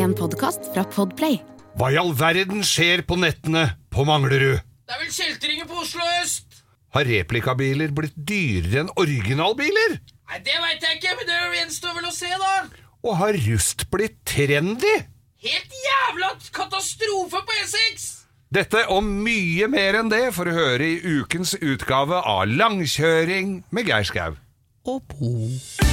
En podkast fra Podplay. Hva i all verden skjer på nettene på Manglerud? Det er vel kjeltringer på Oslo øst? Har replikabiler blitt dyrere enn originalbiler? Nei, Det veit jeg ikke, men det gjenstår vel å se, da. Og har rust blitt trendy? Helt jævla katastrofe på E6! Dette og mye mer enn det får du høre i ukens utgave av Langkjøring med Geir Skau. Og Bo.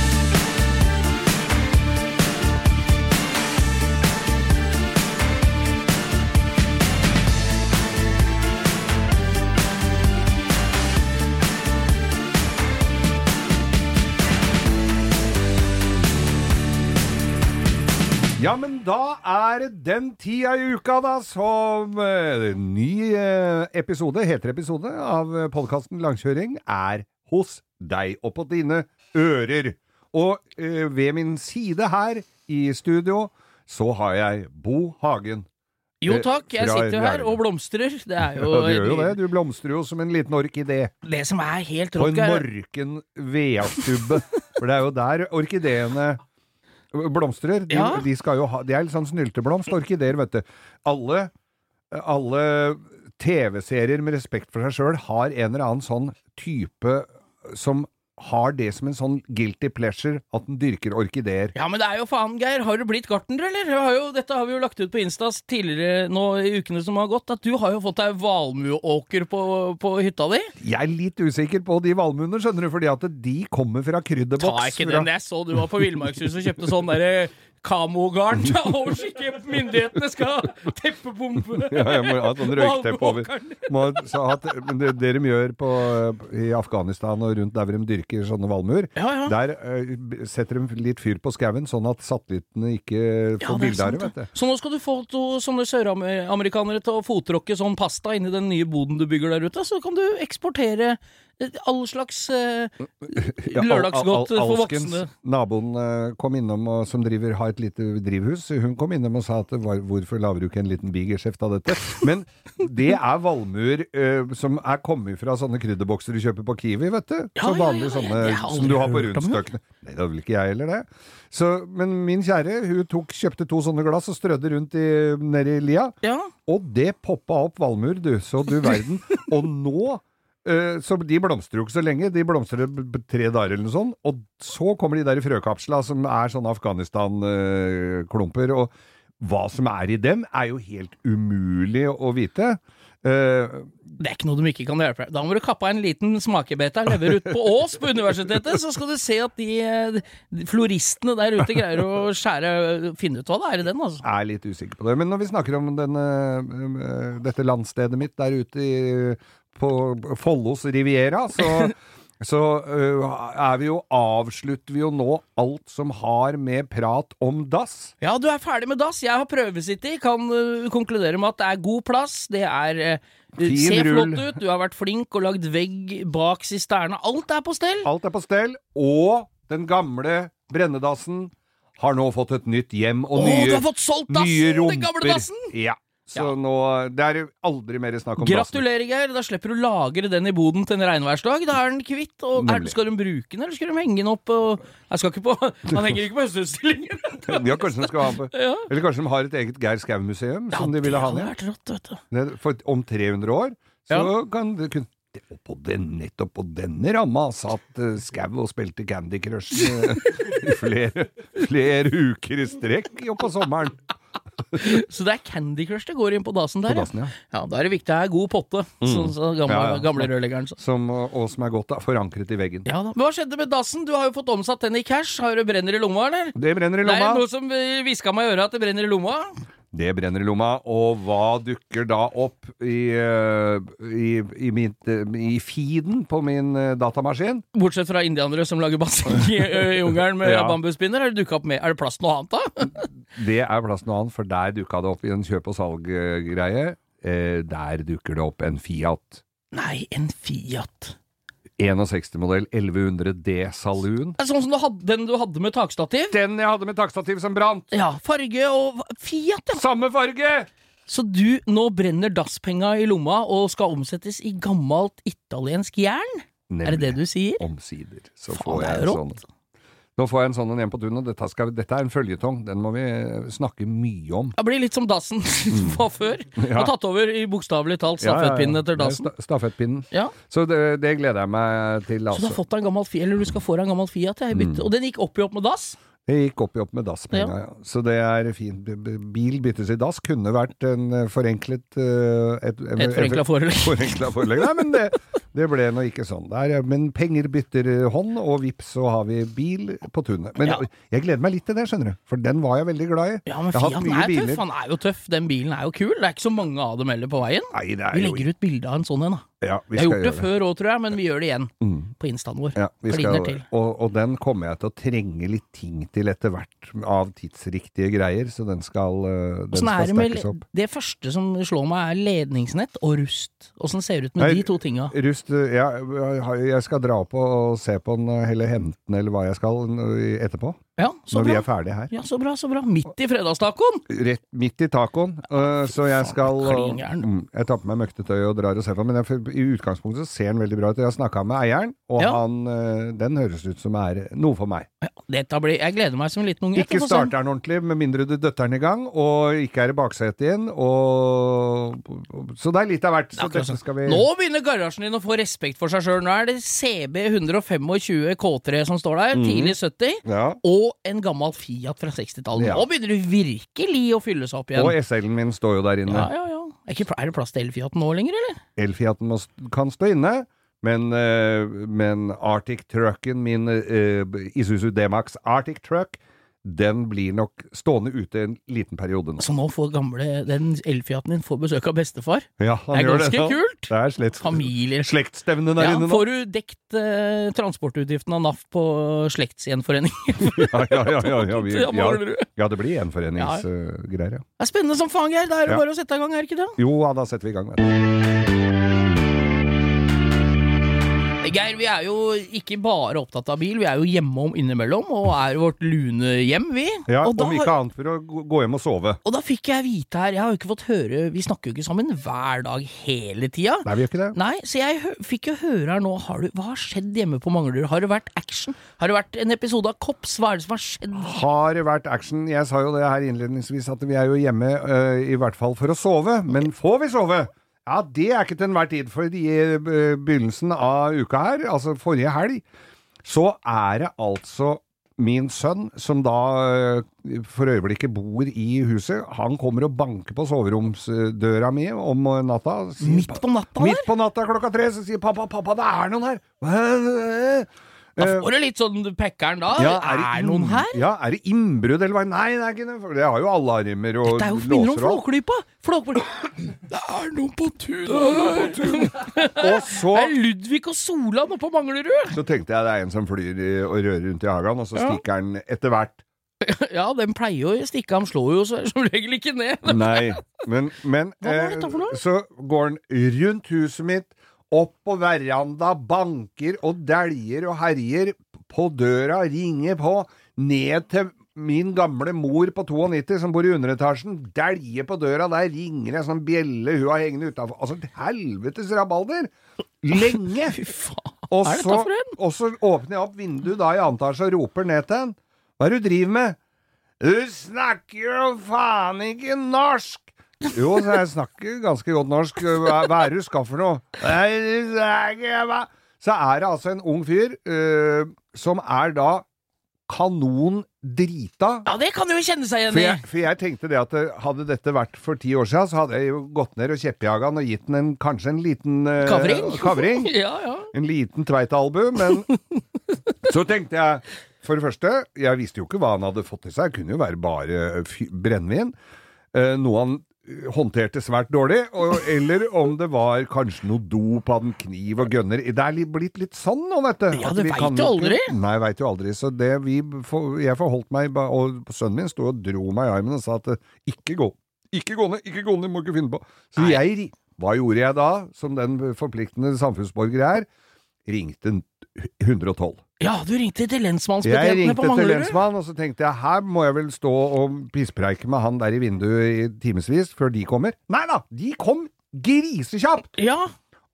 Ja, men da er det den tida i uka da som uh, ny eh, episode, heter episode, av podkasten Langkjøring er hos deg og på dine ører. Og uh, ved min side her i studio så har jeg Bo Hagen. Jo takk, jeg sitter jo her og blomstrer. Det er Ja, du gjør jo det. Du blomstrer jo som en liten orkidé det som er helt rått på en morken vedstubbe. For det er jo der orkideene blomstrer. De, Ja. de skal jo ha De er litt sånn snylteblomst, orkideer, vet du. Alle, alle TV-serier med respekt for seg sjøl har en eller annen sånn type som har det som en sånn guilty pleasure at den dyrker orkideer. Ja, men det er jo faen, Geir. Har du blitt gartner, eller? Har jo, dette har vi jo lagt ut på Instas tidligere nå i ukene som har gått, at du har jo fått deg valmueåker på, på hytta di. Jeg er litt usikker på de valmuene, skjønner du, fordi at de kommer fra krydderboks. Ta ikke fra- den. Jeg så du var på Villmarkshuset og kjøpte sånn derre kamogarn og skikke myndighetene skal teppebombe Ja, jeg må ha sånn røykteppe over. Må så at, det, det de gjør på, i Afghanistan og rundt der hvor de dyrker sånne valmuer, Ja, ja. der uh, setter de litt fyr på skauen, sånn at satellittene ikke får bilde av det. Så nå skal du få to sånne søramerikanere til å fotråkke sånn pasta inni den nye boden du bygger der ute, så kan du eksportere all slags uh, lørdagsgodt for Alskens, voksne. Naboen eh, kom innom, og, som driver, har et lite drivhus, hun kom innom og sa at var, hvorfor lager du ikke en liten bigerskjeft av dette? Men det er valmuer uh, som er kommet fra sånne krydderbokser du kjøper på Kiwi, vet du. Ja, så vanlige ja, ja, sånne som du har på rundstøkene. Nei, det har vel ikke jeg heller, det. Så, men min kjære, hun tok, kjøpte to sånne glass og strødde rundt i, nedi lia. Ja. Og det poppa opp valmuer, du, så du verden. Og nå eh, så De blomstrer jo ikke så lenge, de blomstrer tre dager eller noe sånt. Og så kommer de der i frøkapsla som er sånne Afghanistan-klumper. og hva som er i dem, er jo helt umulig å vite. Uh, Det er ikke noe de ikke kan hjelpe deg. Da må du kappe en liten smakebete og lever ut på Ås på universitetet, så skal du se at de, eh, de floristene der ute greier å skjære Finne ut hva det er i den, altså. Jeg er litt usikker på det. Men når vi snakker om denne, eh, dette landstedet mitt der ute i, på Follos Riviera, så, så eh, er vi jo, avslutter vi jo nå alt som har med prat om dass. Ja, du er ferdig med dass. Jeg har prøvesittet. Kan øh, konkludere med at det er god plass. Det er øh, Fin Ser rull. flott ut. Du har vært flink og lagd vegg bak sisterna. Alt er på stell. Alt er på stell, og den gamle brennedassen har nå fått et nytt hjem og Åh, nye, du har fått solgt dassen! nye rumper. Den gamle dassen! Ja. Så Ja. nå Det er aldri mer snakk om. Gratulerer, Geir. Da slipper du lagre den i boden til en regnværsdag. Da er den kvitt. Og er, skal de bruke den, eller skal de henge den opp? Og, jeg skal ikke på Han henger ikke på høstutstillingen. Ja, kanskje de skal ha på Ja. Eller kanskje de har et eget Geir Skau-museum som de ville ha ned. vært rått, vet du. For om 300 år så Ja. kan det kunne og på den, nettopp på denne ramma satt uh, Skau og spilte Candy Crush eh, i flere, flere uker i strekk på sommeren. Så det er Candy Crush det går inn på dasen der, På dasen, ja. ja. Da er det viktig å ha god potte, sånn som gamle, Ja, ja. gamle rørleggeren. Som, og som er godt da, forankret i veggen. Ja da. Men hva skjedde med dassen? Du har jo fått omsatt den i cash. Har du brenner i lomma, eller? Det brenner i lomma. Det er noe som eh, hviska meg i øret at det brenner i lomma. Det brenner i lomma, og hva dukker da opp i, eh, i, i, mitt, eh, i feeden på min eh, datamaskin? Bortsett fra indianere som lager basseng i, i Ungarn med Ja. bambuspinner. Er det dukket opp med Er det plass til noe annet, da? Det er plass noe annet, for der dukka det opp i en kjøp- og salg-greie. Eh, der dukker det opp en Fiat. Nei, en Fiat. 61-modell 1100 D Saloon. Sånn som du hadde, den du hadde med takstativ. Den jeg hadde med takstativ som brant! Ja, farge og Fiat, ja. Samme farge! Så du nå brenner dasspenga i lomma og skal omsettes i gammelt italiensk jern? Er det det du sier? Omsider. Så Faen, får det jeg jo sånn. Nå får jeg en sånn en igjen på tunet. Dette, skal, dette er en føljetong. Den må vi snakke mye om. Det blir litt som dassen var før. Ja. Har tatt over i bokstavelig talt stafettpinnen etter dassen. Sta- Stafettpinnen. Ja, Så det, det gleder jeg meg til, Så du har altså. fått deg en gammel Fiat, eller du skal få deg en gammel Fiat, jeg, bytte. og den gikk opp i opp med dass? Det gikk opp i opp med dasspenga, ja. Så det er fint. Bil byttes i dass kunne vært en eh, forenklet eh, Et, Et forenkla forelegg. forenkla forelegg. Nei, men det, det ble nå ikke sånn. Der, men penger bytter hånd, og vips så har vi bil på tunet. Men Ja. jeg gleder meg litt til det, skjønner du. For den var jeg veldig glad i. Ja, men Fiaten mye er biler. tøff. Han er jo tøff. Den bilen er jo kul. Det er ikke så mange av dem heller på veien. Nei, det Vi jo legger ut bilde av en sånn en, da. Ja, vi har gjort det før òg, tror jeg, men vi gjør det igjen Mm. på instaen vår. Ja, vi skal, og, og den kommer jeg til å trenge litt ting til etter hvert, av tidsriktige greier, så den skal, eh, den skal det med opp. Det første som slår meg, er ledningsnett og rust. Åssen ser det ut med Nei, de to tinga? Rust, eh, ja, jeg skal dra opp og se på den, eller hente den, eller hva jeg skal, eh, etterpå. Ja, så Når vi er ferdige her. Ja, så bra, så bra. Midt i fredagstacoen! Rett midt i tacoen, Uh, så jeg skal uh, mm, Jeg tar på meg møktetøy og drar og ser på den, men jeg, i utgangspunktet så ser den veldig bra ut. Jeg har snakka med eieren, og Ja. han, uh, den høres ut som er noe for meg. Ja, dette blir, jeg gleder meg som en liten unge. Ikke starter den ordentlig, med mindre du døtter den i gang, og ikke er i baksetet igjen, og Så det er litt av hvert. Er Så dette sånn. skal vi Nå begynner garasjen din å få respekt for seg sjøl. Nå er det CB 125 K3 som står der, tidlig 70, Ja. og en gammel Fiat fra 60-tallet. Ja. Nå begynner det virkelig å fylle seg opp igjen. Og SL-en min står jo der inne. Ja, ja, ja. Er, ikke, er det plass til elfiaten nå lenger, eller? Elfiaten kan stå inne, men, eh, men Arctic Trucken, min uh, Isuzu D-Max Arctic Truck, den blir nok stående ute en liten periode nå. Så nå får gamle den elfiaten din får besøk av bestefar. Ja, Det er ganske kult! Det er slett Familie. Slektsstevne der Ja, inne nå. får du dekt eh, transportutgiften av NAF på slektsgjenforening? Ja, ja, ja, ja, ja, vi, Ja, ja, det blir gjenforeningsgreier, ja. Det er spennende som faen, Geir. Da er det bare å sette i gang, er det ikke det? Jo, ja, da setter vi i gang. vet du. Geir, vi er jo ikke bare opptatt av bil, vi er jo hjemme om innimellom, og er vårt lune hjem, vi. Ja, og, om ikke annet for å gå gå hjem og sove. og da fikk jeg vite her, jeg har jo ikke fått høre, vi snakker jo ikke sammen hver dag hele tida. Nei, vi gjør ikke det. Nei, så jeg fikk jo høre her nå, har du, hva har skjedd hjemme på Manglerud? Har det vært action? Har det vært en episode av Kops? Hva er det som har skjedd? Har det vært action? Jeg sa jo det her innledningsvis, at vi er jo hjemme øh, i hvert fall for å sove. Men får vi sove? Ja, det er ikke til enhver tid. For i øh, begynnelsen av uka her, altså forrige helg, så er det altså min sønn, som da øh, for øyeblikket bor i huset, han kommer og banker på soveromsdøra mi om natta. sier, Midt på natta? Midt på natta klokka tre, så sier pappa, pappa, det er noen her. Da Eh, får du litt sånn pekkeren da. ja, er, det inn- noen her? Ja, er det innbrudd eller hva? Nei, det er ikke det. For det har jo alarmer og låser Dette er jo minner om og. Flåklypa! Flåklypa. Det er noen på tunet her! Og så, Det er Ludvig og Solan oppe på Manglerud! så tenkte jeg det er en som flyr i, og rører rundt i hagen, og så Ja. stikker han etter hvert. Ja, den pleier å stikke, han slår jo så- som regel ikke ned. Nei, men, men Hva var eh, dette for noe? så går han rundt huset mitt, opp på veranda, banker og dæljer og herjer på døra, ringer på, ned til min gamle mor på 92 som bor i underetasjen, dæljer på døra, der ringer en sånn bjelle hun har hengende utafor. Altså, helvetes rabalder! Lenge! Fy faen. Og så, og så åpner jeg opp vinduet da i annen etasje og roper ned til henne. Hva er det du driver med? Du snakker jo faen ikke norsk! Jo, så jeg snakker ganske godt norsk. Hva, er det du skal for noe? Så er det altså en ung fyr uh, som er da kanon drita. Ja, det kan du jo kjenne seg igjen For i. jeg, for jeg tenkte det at hadde dette vært for ti år siden, så hadde jeg jo gått ned og kjeppjaga han og gitt han en, kanskje en liten øh, Kavring? kavring. Ja, ja. En liten tveitalbu, men så tenkte jeg For det første, jeg visste jo ikke hva han hadde fått i seg. Det kunne jo være bare brennevin. Uh, noe han eh, håndterte svært dårlig, og, eller om det var kanskje noe dop, hadde en kniv og gønner. Det er blitt litt sånn nå, vet du. Ja, du vet jo aldri. Nei, veit jo aldri. Så det vi, jeg forholdt meg, og sønnen min sto og dro meg i armen og sa at ikke gå. Ikke gå ned, ikke gå ned, må ikke finne på. Så Nei. jeg Hva gjorde jeg da, som den forpliktende samfunnsborger jeg er? Ringte 112. ja, du ringte til Jeg ringte til lensmannen, lensmann, og så tenkte jeg her må jeg vel stå og pisspreike med han der i vinduet i timevis før de kommer. Nei da, de kom grisekjapt! Ja,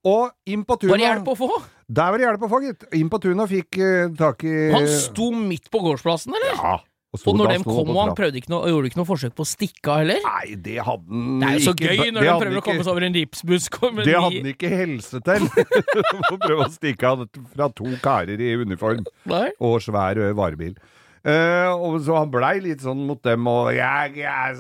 Og inn på var det hjelp å få? Der var det hjelp å få, gitt. Inn på tunet og fikk uh, tak i Han sto midt på gårdsplassen, eller? Ja. Og når de kom, og han prøvde ikke noe, gjorde ikke noe forsøk på å stikke av heller? Nei, det hadde han Det er jo så ikke- gøy når de prøver prøver å komme seg over en ripsbusk. Det hadde han ikke helse til. Å prøve å stikke av fra to karer i uniform Nei. og svær varebil. Uh, og så han blei litt sånn mot dem og jeg, jeg,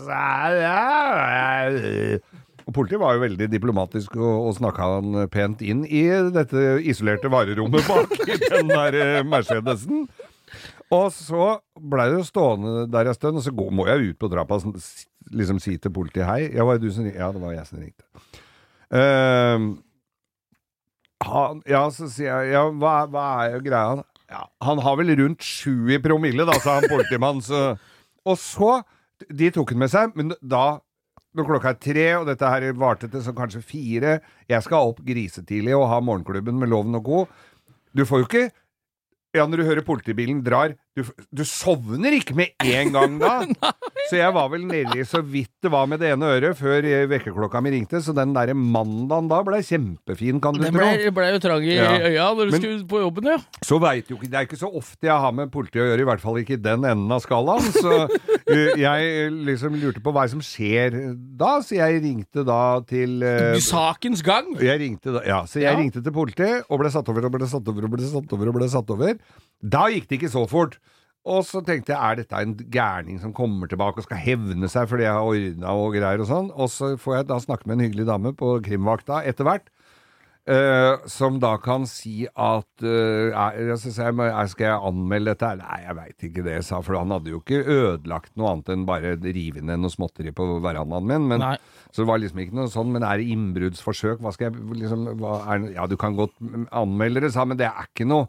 jeg. Og Politiet var jo veldig diplomatisk og, og snakka han pent inn i dette isolerte varerommet bak i den der eh, Mercedesen. Og så blei det jo stående der en stund, og så må jeg ut på trappa og liksom si til politiet hei. Ja, var det du som ringte? Ja, det var jeg som ringte. Uh, han, ja, så sier jeg ja, hva, hva er jo greia? Ja, han har vel rundt sju i promille, da, sa han politimannen. Og så De tok han med seg, men da når klokka er tre, og dette her varte til som kanskje fire Jeg skal opp grisetidlig og ha morgenklubben med Loven og Co. Du får jo ikke Ja, når du hører politibilen drar Du, du sovner ikke med en gang da. Så jeg var vel nedi så vidt det var med det ene øret før eh, vekkerklokka mi ringte, så den derre mandagen da ble kjempefin, kan du Det tro. ble, ble jo trang i Ja. øya når du Men- skulle på jobben, ja. Så veit du ikke Det er ikke så ofte jeg har med politiet å gjøre, i hvert fall ikke i den enden av skalaen. Så uh, jeg liksom lurte på hva som skjer da, så jeg ringte da til uh, Sakens gang. jeg ringte da, ja, så jeg Ja. ringte til politiet og ble satt over og ble satt over og ble satt over og ble satt over. Da gikk det ikke så fort. Og så tenkte jeg, er dette en gærning som kommer tilbake og skal hevne seg fordi jeg har ordna og greier og sånn? Og så får jeg da snakke med en hyggelig dame på krimvakta etter hvert. Uh, som da kan si at uh, jeg, jeg, jeg, Skal jeg anmelde dette? Nei, jeg veit ikke det, sa. For han hadde jo ikke ødelagt noe annet enn bare rive ned noe småtteri på verandaen min. Men, så det var liksom ikke noe sånn. Men er det innbruddsforsøk? Hva skal jeg liksom hva er, Ja, du kan godt anmelde det, sa men det er ikke noe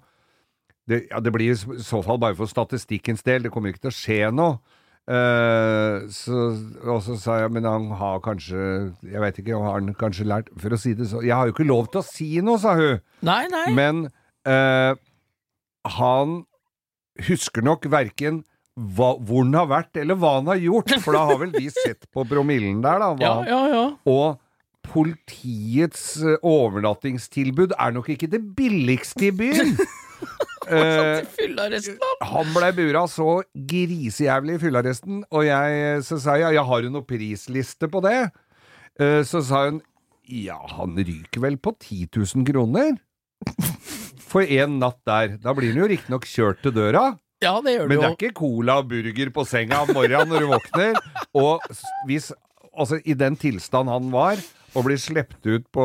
det, ja, det blir i så fall bare for statistikkens del. Det kommer ikke til å skje noe. Uh, så, og så sa jeg, men han har kanskje Jeg vet ikke, har han kanskje lært For å si det så Jeg har jo ikke lov til å si noe, sa hun. Nei, nei. Men uh, han husker nok verken hva, hvor han har vært, eller hva han har gjort. For da har vel de sett på promillen der, da. Hva, Ja, ja, ja. Og politiets eh, overnattingstilbud er nok ikke det billigste i byen. Han blei bura så grisejævlig i fyllearresten, og jeg så sa jeg, ja, har du noe prisliste på det? Uh, så sa hun ja, han ryker vel på 10 000 kroner? For en natt der. Da blir han jo riktignok kjørt til døra. Ja, det gjør Men det jo. er ikke cola og burger på senga om morgenen når du våkner. Og hvis Altså, i den tilstand han var, og blir slept ut på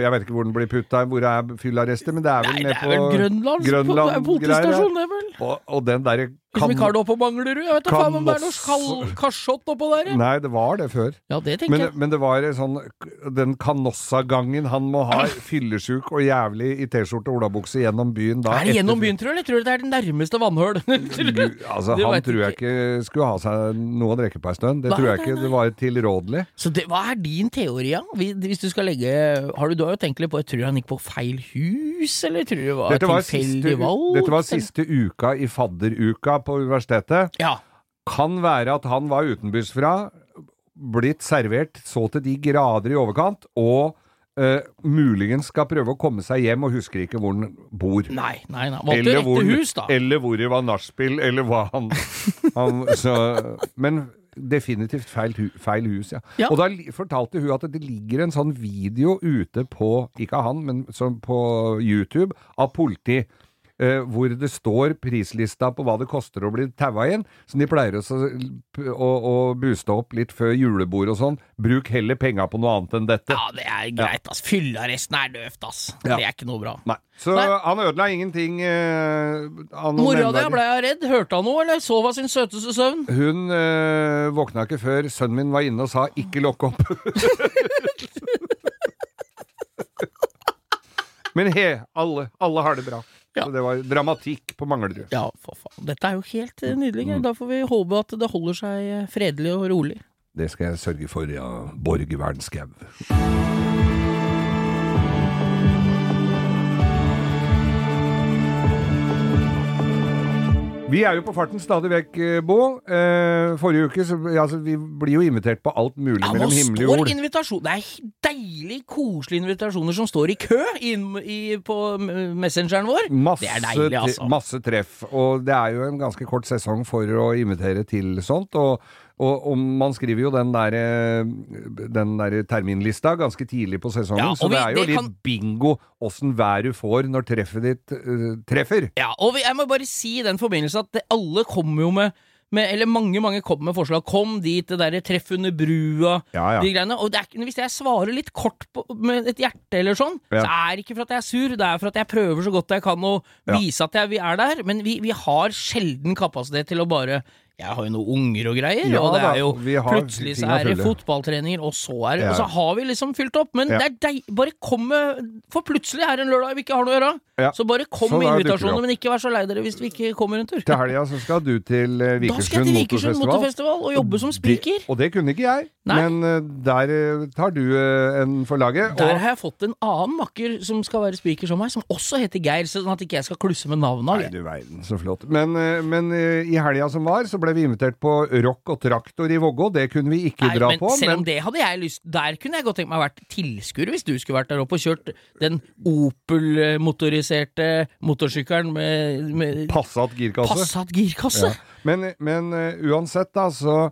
Jeg vet ikke hvor den blir putta, hvor er fyllearrestet, men det er vel nede på Grønland? Grønland? Grønland det er vel? Og, og den derre Hvis vi ikke har det oppe på Manglerud? Jeg vet da faen om det er noe Kanoss- kal- kasjott oppå der. Nei, det var det før. Ja, det tenker Men, jeg. men det var sånn Den Canossa-gangen han må ha fyllesjuk og jævlig i T-skjorte og olabukse gjennom byen da Er det gjennom etter- byen, tror du? Eller tror du det er det nærmeste vannhøl? Altså, Det han tror jeg ikke. skulle ha seg noe å drikke på ei stund. Det Nei, tror jeg ikke nei. det var tilrådelig. Så det, hva er din teori, da? Hvis du skal legge har du, du har jo tenkt litt på Tror du han gikk på feil hus, eller tror du det var tilfeldig valg? dette var siste uka i fadderuka på universitetet. Ja. Kan være at han var utenbysfra, blitt servert så til de grader i overkant, og Uh, muligens skal prøve å komme seg hjem og husker ikke hvor han bor. Nei, nei, nei. Valgte eller, hvor, hus, da. eller hvor det var nachspiel, eller hva han, han så, Men definitivt feil, hu- feil hus, ja. Ja. Og da fortalte hun at det ligger en sånn video ute på, ikke han, men på YouTube, av politi. Eh, hvor det står prislista på hva det koster å bli taua inn. Så de pleier å, å, å booste opp litt før julebord og sånn. Bruk heller penga på noe annet enn dette. Ja, det er greit, ass. Fyllearresten er døvt, ass. Ja. Det er ikke noe bra. Nei. Så Nei. han ødela ingenting eh, Mora di blei redd. Hørte han noe, eller sov av sin søteste søvn? Hun eh, våkna ikke før sønnen min var inne og sa 'ikke lokk opp'. Men he, alle, alle har det bra. Ja. Så det var dramatikk på Manglerud. Ja, for faen. Dette er jo helt eh, nydelig. Mm. Da får vi håpe at det holder seg eh, fredelig og rolig. Det skal jeg sørge for, ja. Borg Wernskau. Vi er jo på farten stadig vekk, eh, Bo. Eh, forrige uke så altså, Vi blir jo invitert på alt mulig Ja, mellom himmel og jord. invitasjon Det er deilig, koselige invitasjoner som står i kø i, i, på messengeren vår. Masse, det er deilig, altså. masse treff. Og det er jo en ganske kort sesong for å invitere til sånt. Og, og, og man skriver jo den der, eh, den der terminlista ganske tidlig på sesongen, Ja, så vi- det er jo det litt kan- bingo åssen vær du får når treffet ditt uh, treffer. Ja, og vi, jeg må bare si i den forbindelse at det, alle kommer jo med med, eller mange mange kommer med forslag. Kom dit, det derre treff under brua, Ja, ja. de greiene. Og er, hvis jeg svarer litt kort på, med et hjerte eller sånn, så er det ikke for at jeg er sur, det er for at jeg prøver så godt jeg kan å vise at jeg, vi er der. Men vi, vi har sjelden kapasitet til å bare Jeg har jo noen unger og greier, Ja og det er jo plutselig så er det fotballtreninger, og så er det Ja. Og så har vi liksom fylt opp. Men Ja. det er deg, bare kom med For plutselig er det en lørdag vi ikke har noe å gjøre. Ja. Så bare kom med invitasjoner, men ikke vær så lei dere hvis vi ikke kommer en tur. Til helga så skal du til skal Vikersund Motorfestival. Motorfestival og jobbe som spiker. Og det kunne ikke jeg, Nei. men eh, der eh, tar du en for laget. Der og- har jeg fått en annen makker som skal være spiker som meg, som også heter Geir, sånn at ikke jeg skal klusse med navnet. Nei, du verden, så flott. Men, men i helga som var, så ble vi invitert på rock og traktor i Vågå. Det kunne vi ikke Nei, dra men på. selv om Men det hadde jeg lyst Der kunne jeg godt tenkt meg å vært tilskuer, hvis du skulle vært der oppe og kjørt den Opel-motoriserte motorsykkelen med, med Passat girkasse. Passat girkasse. Ja. Men, men uh, uansett, da, så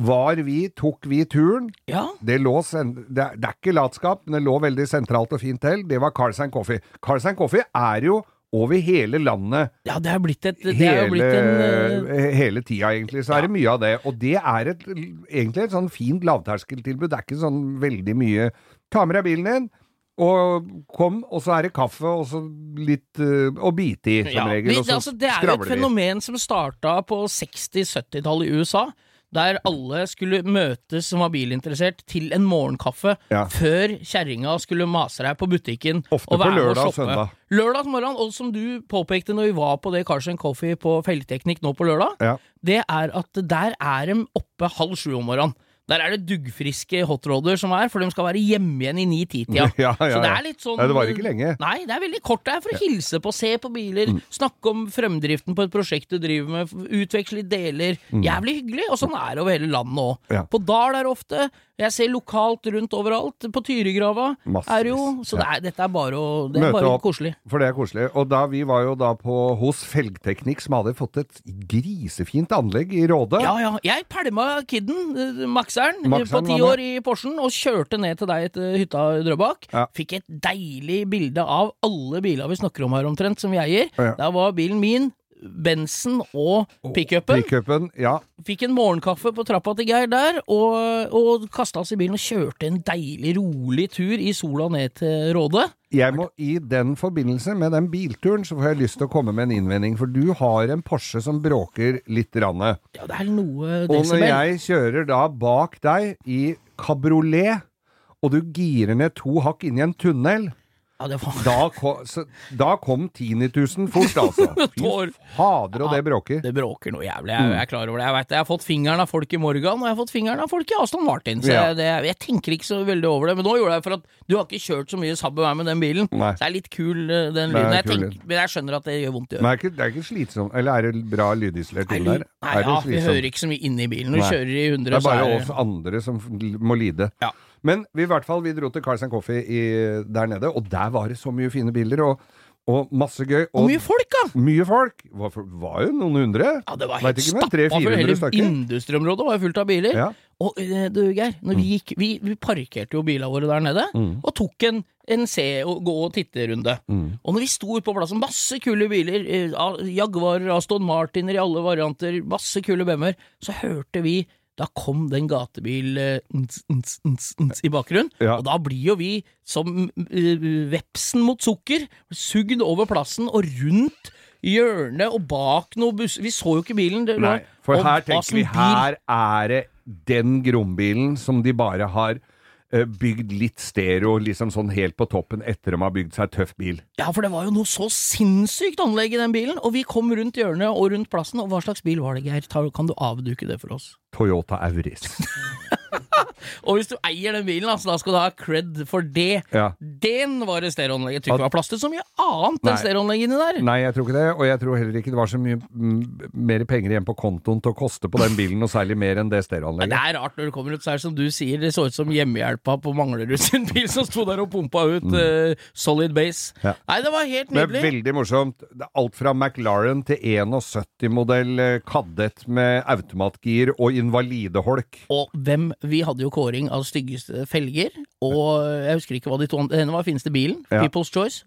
var vi, tok vi turen. Ja. Det, lå sen, det, det er ikke latskap, men det lå veldig sentralt og fint til. Det var Carls Coffee. Carls Coffee er jo over hele landet ja, det har blitt et Det hele, blitt en uh, hele tida, egentlig. Så er det mye av det. Og det er et, egentlig et sånn fint lavterskeltilbud. Det er ikke sånn veldig mye Ta med deg bilen din, og kom, og så er det kaffe og så litt uh, å bite i, som Ja, regel. og så altså, det er jo et fenomen som starta på 60-70-tallet i USA. Der alle skulle møtes som var bilinteressert til en morgenkaffe Ja. før kjerringa skulle mase deg på butikken. Ofte og være på lørdag og shoppe. søndag. Lørdag morgen, og som du påpekte når vi var på det Carson Coffee på Felgteknikk nå på lørdag, Ja. det er at der er de oppe halv sju om morgenen. Der er det duggfriske hotroder som er, for de skal være hjemme igjen i ni-ti-tida. Ja, ja, Så det er litt sånn ja, det varer ikke lenge. Nei, det er veldig kort. Det er for å hilse på, se på biler, snakke om fremdriften på et prosjekt du driver med, utveksle deler. Jævlig hyggelig, og sånn er det over hele landet òg. På Dal er det ofte. Jeg ser lokalt rundt overalt. På Tyrigrava Massevis. er jo. Så det er, dette er bare, å, det er bare opp. koselig. For det er koselig. Og da, vi var jo da på, hos Felgteknikk, som hadde fått et grisefint anlegg i Råde. Ja, ja. Jeg pælma kidden, eh, makseren, eh, på ti år i Porschen og kjørte ned til deg til hytta i Drøbak. Ja. Fikk et deilig bilde av alle biler vi snakker om her omtrent, som vi eier. Ja. Der var bilen min, Bensen og pickupen. Pick ja. Fikk en morgenkaffe på trappa til Geir der, og, og kasta oss i bilen og kjørte en deilig, rolig tur i sola ned til Råde. Jeg må I den forbindelse med den bilturen så får jeg lyst til å komme med en innvending, for du har en Porsche som bråker litt. Ranne. Ja, det er noe Og når jeg kjører da bak deg i kabriolet, og du girer ned to hakk inn i en tunnel Ja, det var Da kom, så, da kom tinnitusen fort, altså. Fy fader, og det bråker. Det bråker noe jævlig, Mm. jeg, jeg er klar over det. Jeg, vet, jeg har fått fingeren av folk i Morgan, og jeg har fått fingeren av folk i Aston Martin. Så jeg, det, jeg tenker ikke så veldig over det. Men nå gjorde jeg det for at du har ikke kjørt så mye sabb med meg med den bilen. Nei. Så det er litt kul, eh, den Det lyden. Jeg tenker, men jeg skjønner at det gjør vondt i øret. det er ikke slitsomt Eller er det bra lydisolert inn der? Nei, ja, vi hører ikke så mye inne i bilen. Når du kjører i 100, Det er bare Det er oss andre som må lide. Ja. Men vi, i hvert fall, vi dro til Carls Coffee i, der nede, og der var det så mye fine bilder, og, og masse gøy. Og mye folk, da! mye folk! Var, var jo noen hundre. Ja, det var helt stappa for hele industriområdet var jo fullt av biler. Ja. Og eh, du, Geir, når vi gikk Vi, vi parkerte jo bilene våre der nede, Mm. og tok en, en se- og gå-og-titte-runde. Mm. Og når vi sto på plassen, masse kule biler, eh, av- Jaguar, Aston Martiner i alle varianter, masse kule BMW-er, så hørte vi da kom den gatebil eh, ns, ns, ns, ns, i bakgrunnen, Ja. og da blir jo vi som eh, vepsen mot sukker, sugd over plassen og rundt hjørnet og bak noen busser. Vi så jo ikke bilen. Det Nei, for her tenker vi her er det den grombilen som de bare har eh, bygd litt stereo, liksom sånn helt på toppen etter de har bygd seg tøff bil. Ja, for det var jo noe så sinnssykt anlegg i den bilen, og vi kom rundt hjørnet og rundt plassen, og hva slags bil var det, Geir? Kan du avduke det for oss? Toyota Auris. Og hvis du eier den bilen, altså, da skal du ha cred for det. Ja. Den var det stereoanlegg. Jeg tror ikke det var plass til så mye annet Nei. enn stereoanlegg inni der. Nei, jeg tror ikke det, og jeg tror heller ikke det var så mye mm, mer penger igjen på kontoen til å koste på den bilen, og særlig mer enn det Men det er rart når det kommer ut, så er det som du sier, det så ut som hjemmehjelpa på Manglerud sin bil som sto der og pumpa ut eh, solid base. Mm. Ja. Nei, det var helt nydelig. Men veldig morsomt. Alt fra McLaren til 71-modell eh, Kadett med automatgir og invalideholk. Og hvem Vi hadde jo kåring av styggeste felger, og jeg husker ikke hva de to andre Den var fineste bilen. Ja. People's Choice.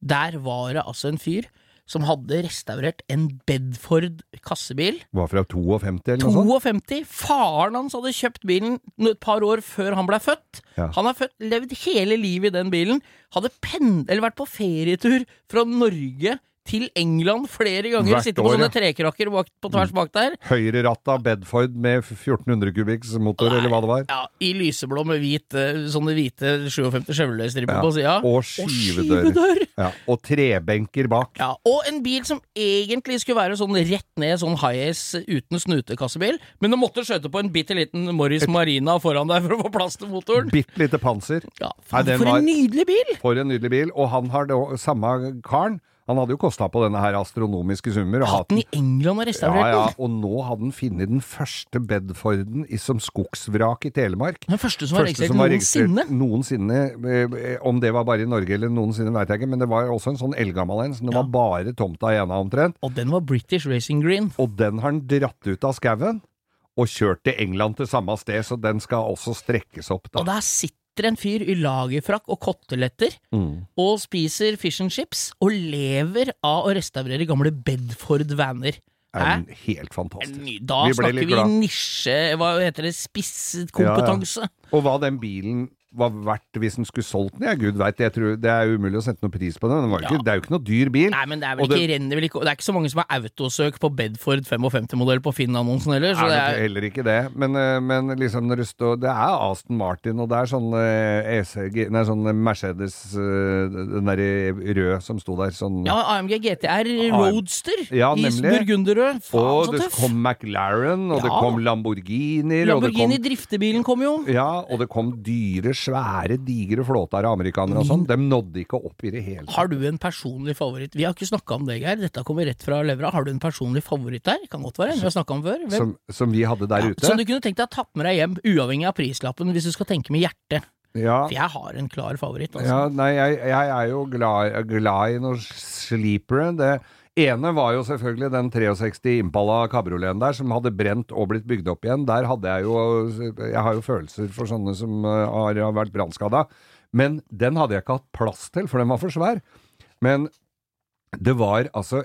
Der var det altså en fyr som hadde restaurert en Bedford kassebil. Var fra 52 eller noe sånt. 52. Faren hans hadde kjøpt bilen et par år før han ble født. Ja. Han har født, levd hele livet i den bilen. Hadde pend eller vært på ferietur fra Norge til England flere ganger. Hvert Sitte på år, sånne ja. trekrakker bak, på tvers bak der. Høyreratta Bedford med 1400 kubikks motor, eller hva det var. Ja, I lyseblå med hvit, eh, sånne hvite 57 Chevrolet-striper Ja. på sida. Og skyvedør. Ja, og trebenker bak. Ja, og en bil som egentlig skulle være sånn rett ned, sånn high-ace uten snutekassebil, men du måtte skjøte på en bitte liten Morris Marina foran deg for å få plass til motoren. Bitte lite panser. Ja, Nei, for en for var- nydelig bil! For en nydelig bil. Og han har da samme karen. Han hadde jo kosta på denne her astronomiske summer. Og Hatt den i England og restaurert den! ja, ja, og nå hadde han funnet den første Bedforden som skogsvrak i Telemark. Den første som var registrert noensinne. noensinne. eh, Om det var bare i Norge eller noensinne, veit jeg ikke, men det var også en sånn eldgammel en. Så det Ja. var bare tomta igjen av omtrent. Og den var British Racing Green. Og den har han dratt ut av skauen. Og kjørt til England til samme sted, så den skal også strekkes opp. da. Og der sitter en fyr i lagerfrakk og koteletter Mm. og spiser fish and chips og lever av å restaurere gamle Bedford vaner. er helt fantastisk. Da Vi snakker vi nisje, hva heter det, spisskompetanse. Og hva den bilen var verdt hvis den skulle solgt den, ja, gud veit. Det er umulig å sette noen pris på den. den var Ja. ikke, det er jo ikke noe dyr bil. Nei, men det er Og det- ikke, ikke Det er ikke så mange som har autosøk på Bedford 55-modell på Finn-annonsen heller, så er det er heller ikke det. Men, eh, men liksom når det står Det er Aston Martin, og det er sånn eh, ECG Nei, sånn Mercedes eh, Den derre rød som sto der, sånn Ja, AMG GTR Roadster Ja, i nemlig. burgunderrød. Og det tøff! kom McLaren, og det kom Lamborghinier, Lamborghini, det kom Lamborghini driftebilen kom jo. ja, og det kom dyre, svære, digre flåter av amerikanere og sånn. De nådde ikke opp i det hele tatt. Har du en personlig favoritt? Vi har ikke snakka om det, Geir. Dette kommer rett fra levra. Har du en personlig favoritt der? Kan godt være en vi har snakka om før. Som, som vi hadde der ute. Som du kunne tenkt deg å tatt med deg hjem, uavhengig av prislappen, hvis du skal tenke med hjertet. Ja, For jeg har en klar favoritt, altså. ja nei, jeg, jeg er jo glad, glad i noen sleepere. Det ene var jo selvfølgelig den 63 Impala kabrioleten der, som hadde brent og blitt bygd opp igjen. Der hadde jeg jo Jeg har jo følelser for sånne som eh, har, har vært brannskada. Men den hadde jeg ikke hatt plass til, for den var for svær. Men det var altså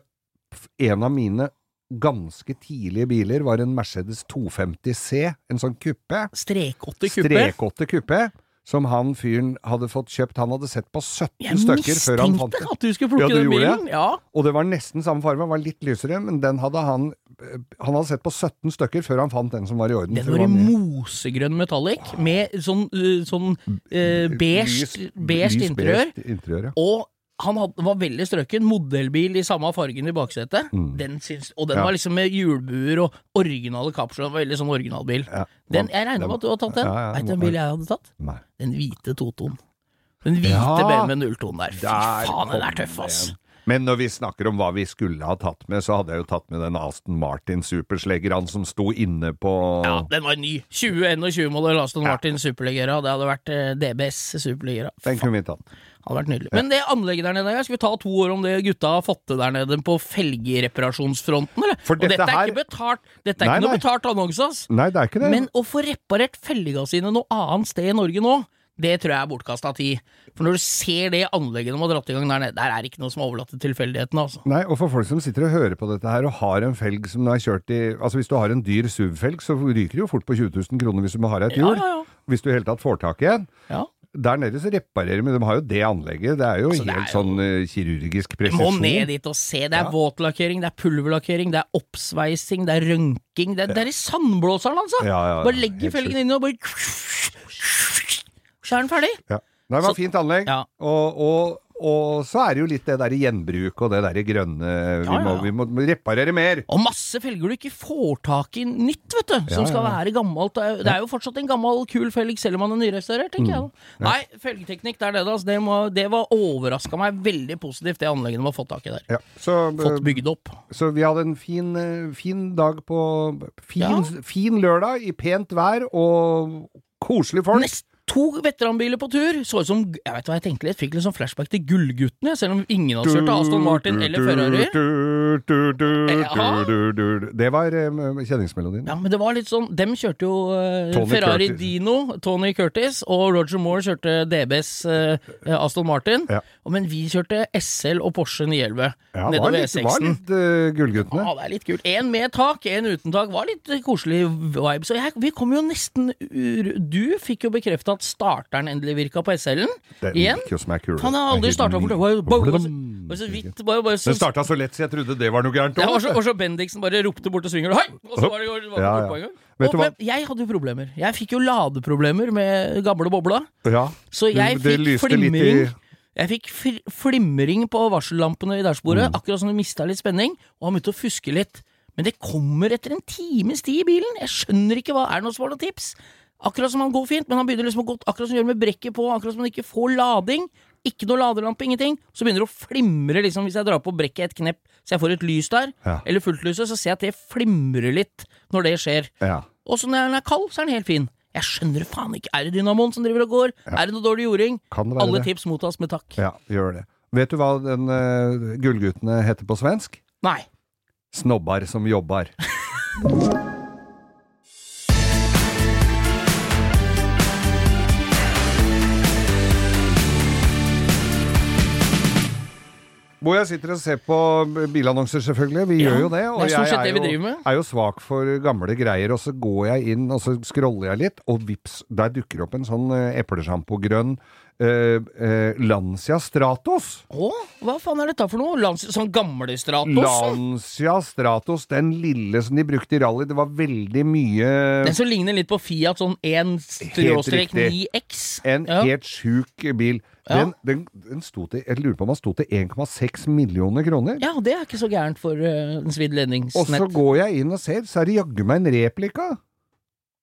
En av mine ganske tidlige biler var en Mercedes 250 C, en sånn kuppe. Strekåtte kuppe. Strekåtte kuppe. Som han fyren hadde fått kjøpt. Han hadde sett på 17 Jeg stykker før han fant mistenkte at du skulle plukke Ja, du den bilen. Ja. Og det var nesten samme farge, var litt lysere, men den hadde han eh, Han hadde sett på 17 stykker før han fant den som var i orden. Den var i mosegrønn metallic, med sånn, uh, sånn uh, beige, beige interiør. interiør, ja. Og han hadde, var veldig strøken. Modellbil i samme fargen i baksetet. Den syns, og den Mm. Ja. var liksom med hjulbuer og originale kapsler. Den var Veldig sånn originalbil. Ja. Den, jeg regner med at du har tatt den. Ja, ja, Veit du hvilken bil jeg hadde tatt? Nei. Den hvite Totoen. Den hvite Ja. BMW 02-en der. Fy Der faen, den er tøff, ass. den. Men når vi snakker om hva vi skulle ha tatt med, så hadde jeg jo tatt med den Aston Martin Supersleggeren som sto inne på Ja, den var ny. 2021-modell Aston Martin Superlegera. Det hadde vært eh, DBS Superlegera. Den kunne vi tatt. Hadde vært nydelig. Men det anlegget der nede, skal vi ta to år om det gutta har fått til der nede på felgereparasjonsfronten, eller? For og dette dette er her- ikke betalt, dette er Nei, ikke noe nei. betalt annonse, ass. Nei, det er ikke det. Men å få reparert felga sine noe annet sted i Norge nå, det tror jeg er bortkasta tid. For når du ser det anlegget de har dratt i gang der nede, der er det ikke noe som er overlatt til tilfeldighetene, altså. Nei, og for folk som sitter og hører på dette her og har en felg som er kjørt i Altså hvis du har en dyr SUV-felg, så ryker det jo fort på 20 000 kroner hvis du må ha deg et Ja, hjul. ja, ja. Hvis du i hele tatt får tak i en. Ja. Der nede så reparerer de, de har jo det anlegget. Det er jo Altså, helt er jo- sånn uh, kirurgisk Du må ned dit og se. Det er Ja. våtlakkering, det er pulverlakkering, det er oppsveising, det er rønking. Det, er- det er i sandblåseren, altså! Ja, ja, ja. bare legger felgen inn og bare Så er den ferdig. Ja. Nei, det var Så- fint anlegg. Ja. Og, og Og så er det jo litt det der gjenbruk og det der grønne Vi, Ja, må, ja. vi må reparere mer. Og masse felger du ikke får tak i nytt, vet du. Som Ja, skal være gammelt. Det er, jo fortsatt en gammel, kul felg, selv om man er nyrestaurert, tenker jeg. Mm. da. Nei, felgeteknikk, det er det, da. Altså, det, må, det var overraska meg veldig positivt, det anlegget de har fått tak i der. Ja, så, Fått bygd opp. så vi hadde en fin, eh, fin dag på fin, fin lørdag i pent vær og koselige folk. Nest to veteranbiler på tur. Så ut som Jeg vet hva jeg tenkte litt, fikk litt sånn flashback til Gullguttene, selv om ingen hadde kjørt Aston Martin eller Ferrari. Det var eh, kjenningsmelodien. Ja, men det var litt sånn Dem kjørte jo uh, Ferrari Curtis. Dino, Tony Curtis, og Roger Moore kjørte DBs uh, Aston Martin. Ja. Men vi kjørte SL og Porsche 911 Ja, nedover var E6-en. litt uh, Gullguttene. Ja, det er litt kult. En med tak, en uten tak. Var litt eh, koselig vibe. Så jeg, vi kom jo nesten ur Du fikk jo bekrefta at starteren endelig virka på SL-en. Igjen. Han har aldri starta for. Den starta så lett, så jeg trodde det var noe gærent. ja, og, så, og så Bendiksen bare ropte bort til svingeren Hei! Og så var det, var det Ja, bort ja. på en gang. Vet du Og, hva? men jeg hadde jo problemer. Jeg fikk jo ladeproblemer med gamle bobla. Ja, Så jeg fikk flimring. Jeg fikk flimring på varsellampene i dashbordet, Mm. akkurat som du mista litt spenning, og han begynte å fuske litt. Men det kommer etter en times tid i bilen. Jeg skjønner ikke hva Er det noe som har noen tips? Akkurat som han går fint, men han begynner liksom å gå Akkurat som han gjør med brekket på, akkurat som han ikke får lading. Ikke noe ladelampe, ingenting. Så begynner det å flimre liksom hvis jeg drar på brekket et knepp, så jeg får et lys der, Ja. eller fulltlyset, så ser jeg at det flimrer litt når det skjer. ja. Og så når den er kald, så er den helt fin. Jeg skjønner faen ikke. Er det dynamoen som driver og går? Er det noe dårlig jording? Kan det være Alle det? tips mottas med takk. ja, gjør det. Vet du hva den uh, Gullguttene heter på svensk? Nei. Snobbar som jobbar. Hvor jeg sitter og ser på bilannonser, selvfølgelig. Vi Ja, gjør jo det. Og det er jeg vi jo, er jo svak for gamle greier. Og så går jeg inn, og så scroller jeg litt, og vips, der dukker opp en sånn uh, eplesjampo-grønn eh, eh, Lancia Stratos. Å, hva faen er dette for noe? Lans sånn gamle Stratos? Lancia Stratos, den lille som de brukte i rally. Det var veldig mye Den som ligner litt på Fiat sånn 1-9X. En Ja. helt sjuk bil. Ja. Den, den, den til, jeg lurer på om den sto til 1,6 millioner kroner. ja, det er ikke så gærent for uh, en svidd Og så går jeg inn og ser, så er det jaggu meg en replika.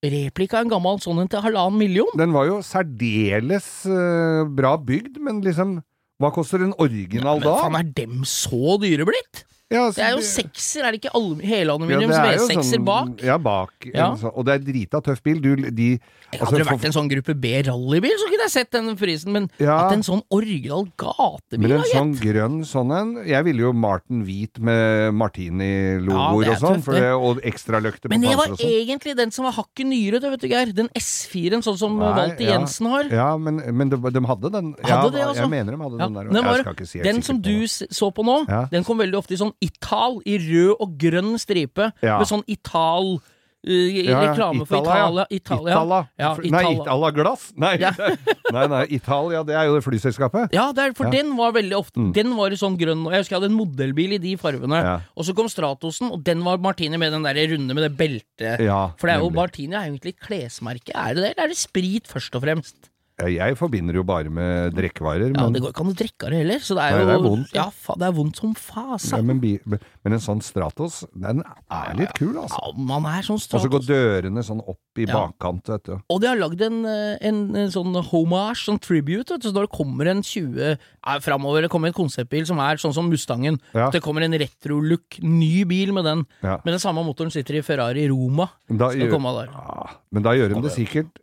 Replika en gammel sånn en til halvannen million. Den var jo særdeles uh, bra bygd, men liksom Hva koster en original Men da? faen, er dem så dyre blitt? Ja, altså, Det er jo sekser, er det ikke alle- ja, helaluminiums det er jo V6-er sånn- bak? Ja, bak. Ja. sånn- og det er drita tøff bil. Du, de Hadde altså, det vært en sånn gruppe B rallybil, så kunne jeg sett den prisen, men Ja. at en sånn original gatebil Men en sånn grønn sånn en Jeg ville jo Martin hvit med Martini-logoer er og sånn, for det. og ekstraløkter på Men det var sånn. egentlig den som var hakket nyere, det, vet du, Geir. Den S4-en, sånn som Walter. Jensen har. Ja, men, men de, de hadde den. Hadde ja, det, altså? Jeg mener de hadde den der. den jeg skal ikke si Den som på du så på nå, den kom veldig ofte i sånn Ital, i rød og grønn stripe. Ja. Med sånn Ital Ja, Reklame for Italia. Italia. Nei, Itala. Glass? Nei, Ja. nei, Italia, det er jo det flyselskapet. Ja, det for. Mm. den var veldig ofte Den var i sånn grønn Jeg husker jeg hadde en modellbil i de fargene. Og så kom Stratosen, og den var Martini med den der runde med det beltet. For det er jo. Martini er egentlig klesmerke. Er det det, eller er det sprit først og fremst? Jeg forbinder jo bare med drikkevarer, Ja, men, Det går ikke an å drikke av det heller. Så det er Nei, jo det er vondt, Ja, fa, det er vondt som fasa. ja, men, men en sånn Stratos, den er litt kul, altså. Ja, man er sånn Og så går dørene sånn opp i Ja. bakkant, vet du. Og de har lagd en, eh, en, en sånn homage, sånn tribute, vet du. Så når det kommer en 20 ja, Framover det kommer en konseptbil som er sånn som Mustangen. Ja. Det kommer en retro-look, ny bil med den. Men den samme motoren sitter i Ferrari Roma. Da gjør-. Ja, men da gjør de det sikkert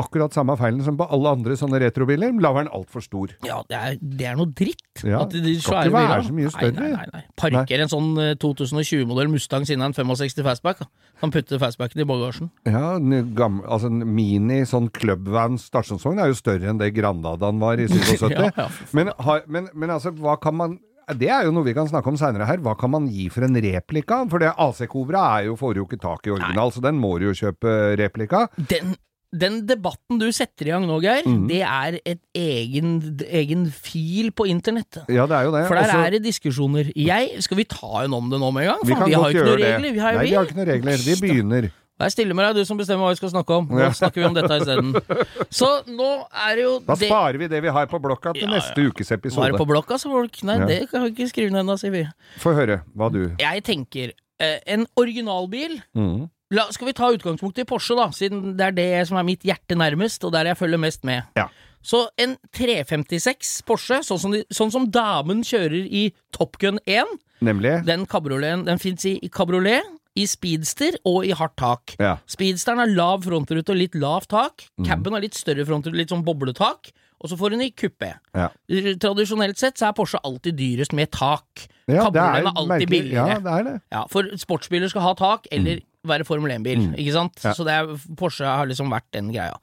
akkurat samme feilen som på alle andre sånne retrobiler. Laveren altfor stor. Ja, det er, det er noe dritt. Ja, At de skal ikke være så mye større. Nei, nei, nei, nei. Parker en sånn eh, 2020-modell Mustang siden en 65 fastback. Kan putte fastbacken i bagasjen. Ja, en gam, altså en mini sånn clubvan stasjonsvogn er jo større enn det Grandadaen var i 77. Ja, ja. Men, men, men altså, hva kan man det er jo noe vi kan snakke om seinere her. Hva kan man gi for en replika? For det AC Cobra er jo, får jo ikke tak i original, så den må du jo kjøpe replika. Den, den debatten du setter i gang nå, Geir, Mhm. det er et egen, egen fil på internett. Ja, det er jo det. For der Også- er det diskusjoner. Jeg, skal vi ta en om det nå med en gang? vi vi har ikke noen det. regler. Vi har, Nei, vi. har ikke noen regler. Vi begynner. Vær stille med deg, du som bestemmer hva vi skal snakke om. Nå Ja. snakker vi om dette isteden. Så nå er det jo Da det, sparer vi det vi har på blokka til Ja, neste ukes Var episode. det på blokka, så folk? Nei, Ja. det kan vi ikke skrive ned ennå, sier vi. Få høre hva du Jeg tenker eh, en originalbil mm. La, skal vi ta utgangspunkt i Porsche, da, siden det er det som er mitt hjerte nærmest, og der jeg følger mest med. Ja. Så en 356 Porsche, sånn som, de, sånn som damen kjører i Top Gun 1, Nemlig den kabrioleten den fins i, i kabriolet, i speedster og i hardt tak. Ja. Speedsteren har lav frontrute og litt lavt tak. Caben har litt større frontrute, litt sånn bobletak. Og så får hun i kuppé. Ja. Tradisjonelt sett så er Porsche alltid dyrest med tak. Ja, Kabrioleten er er alltid merkelig. billigere. Ja, det er det. Ja, for sportsbiler skal ha tak, eller være Formel 1-bil, ikke sant? Mm. Ja. Så det er, Porsche har liksom vært den greia.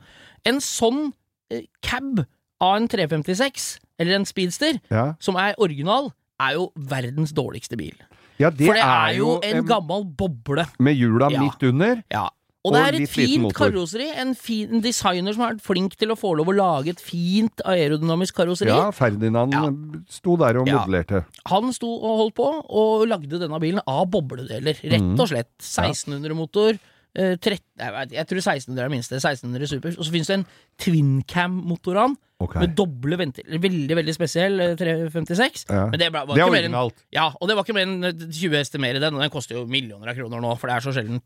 En sånn eh, cab av en 356, eller en speedster, Ja, som er original, er jo verdens dårligste bil. ja det, For det er jo en en gammel boble. Med hjula midt under. Ja. Og det er et fint karosseri. En fin designer som har vært flink til å få lov å lage et fint aerodynamisk karosseri. Ja, Ferdinand Ja. sto der og Ja. modellerte. Han sto og holdt på, og lagde denne bilen av bobledeler, rett Mhm. og slett. 1600-motor. Eh, 13, jeg, vet, jeg tror 1600 er det minste. 1600 Super. Og så finnes det en twincam-motoran Ok. med doble ventiler. Veldig, veldig spesiell eh, 356. Ja. Men det ble, var Det ikke mer enn ja, og det var ikke mer enn eh, 20 hester mer i den, og den koster jo millioner av kroner nå, for det er så sjelden.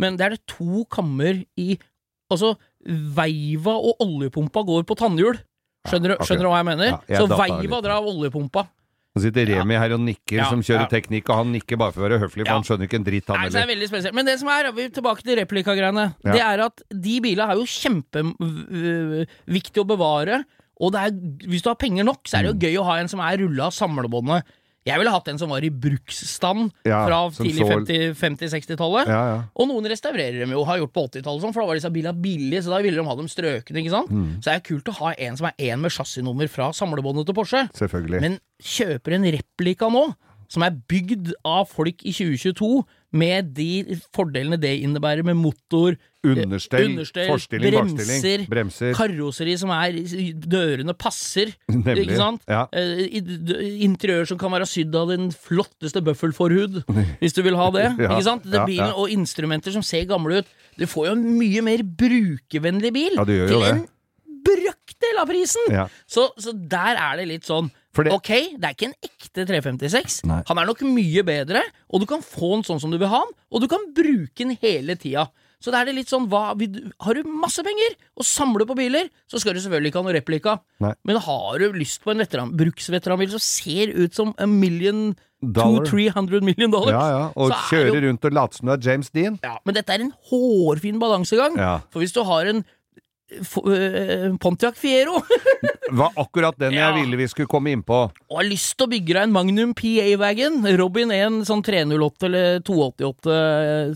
Men det er det to kammer i Altså, veiva og oljepumpa går på tannhjul. Skjønner, du- okay. skjønner du hva jeg mener? Ja, jeg så veiva drar av oljepumpa. Nå sitter Remi her og nikker, Ja, som kjører ja. teknikk, og han nikker bare for å være høflig, for Ja. han skjønner ikke en dritt, han er heller. Men det som er, vi er tilbake til replikagreiene. Ja. Det er at de bilene er jo kjempeviktig å bevare. Og er, hvis du har penger nok, så er Mm. det jo gøy å ha en som er rulla av samlebåndet. Jeg ville hatt en som var i bruksstand Ja, fra tidlig så- 50-60-tallet. Ja, ja. Og noen restaurerer dem jo, har gjort på 80-tallet, sånn, for da var disse bilene billige, så da ville de ha dem strøkne. ikke sant? Mm. Så det er kult å ha en som er en med chassisnummer fra samlebåndet til Porsche. Selvfølgelig. Men kjøper en replika nå, som er bygd av folk i 2022, med de fordelene det innebærer med motor, Understell, understell, forstilling, bremser, bremser. karosseri som er Dørene passer, Nemlig. ikke sant? Ja. Eh, Interiør som kan være sydd av den flotteste bøffelforhud, hvis du vil ha det. Ja, ikke sant? Det bilen, ja. Og instrumenter som ser gamle ut. Du får jo en mye mer brukervennlig bil Ja, til det. en brøkdel av prisen! Så, så der er det litt sånn det- Ok, det er ikke en ekte 356. Nei. Han er nok mye bedre, og du kan få den sånn som du vil ha den, og du kan bruke den hele tida. Så da er det litt sånn hva, Har du masse penger og samler på biler, så skal du selvfølgelig ikke ha noe replika. Nei. Men har du lyst på en veteran, bruksveteranbil som ser ut som a million Dollar. Two, 300 million dollars? Ja, ja. Og så er kjøre jo- rundt og later som du er James Dean. Ja, men dette er en hårfin balansegang. Ja. For hvis du har en Pontiac Fiero Var akkurat den Ja. jeg ville vi skulle komme inn på. og har lyst til å bygge deg en Magnum PA-wagon, Robin er en sånn 308 eller 288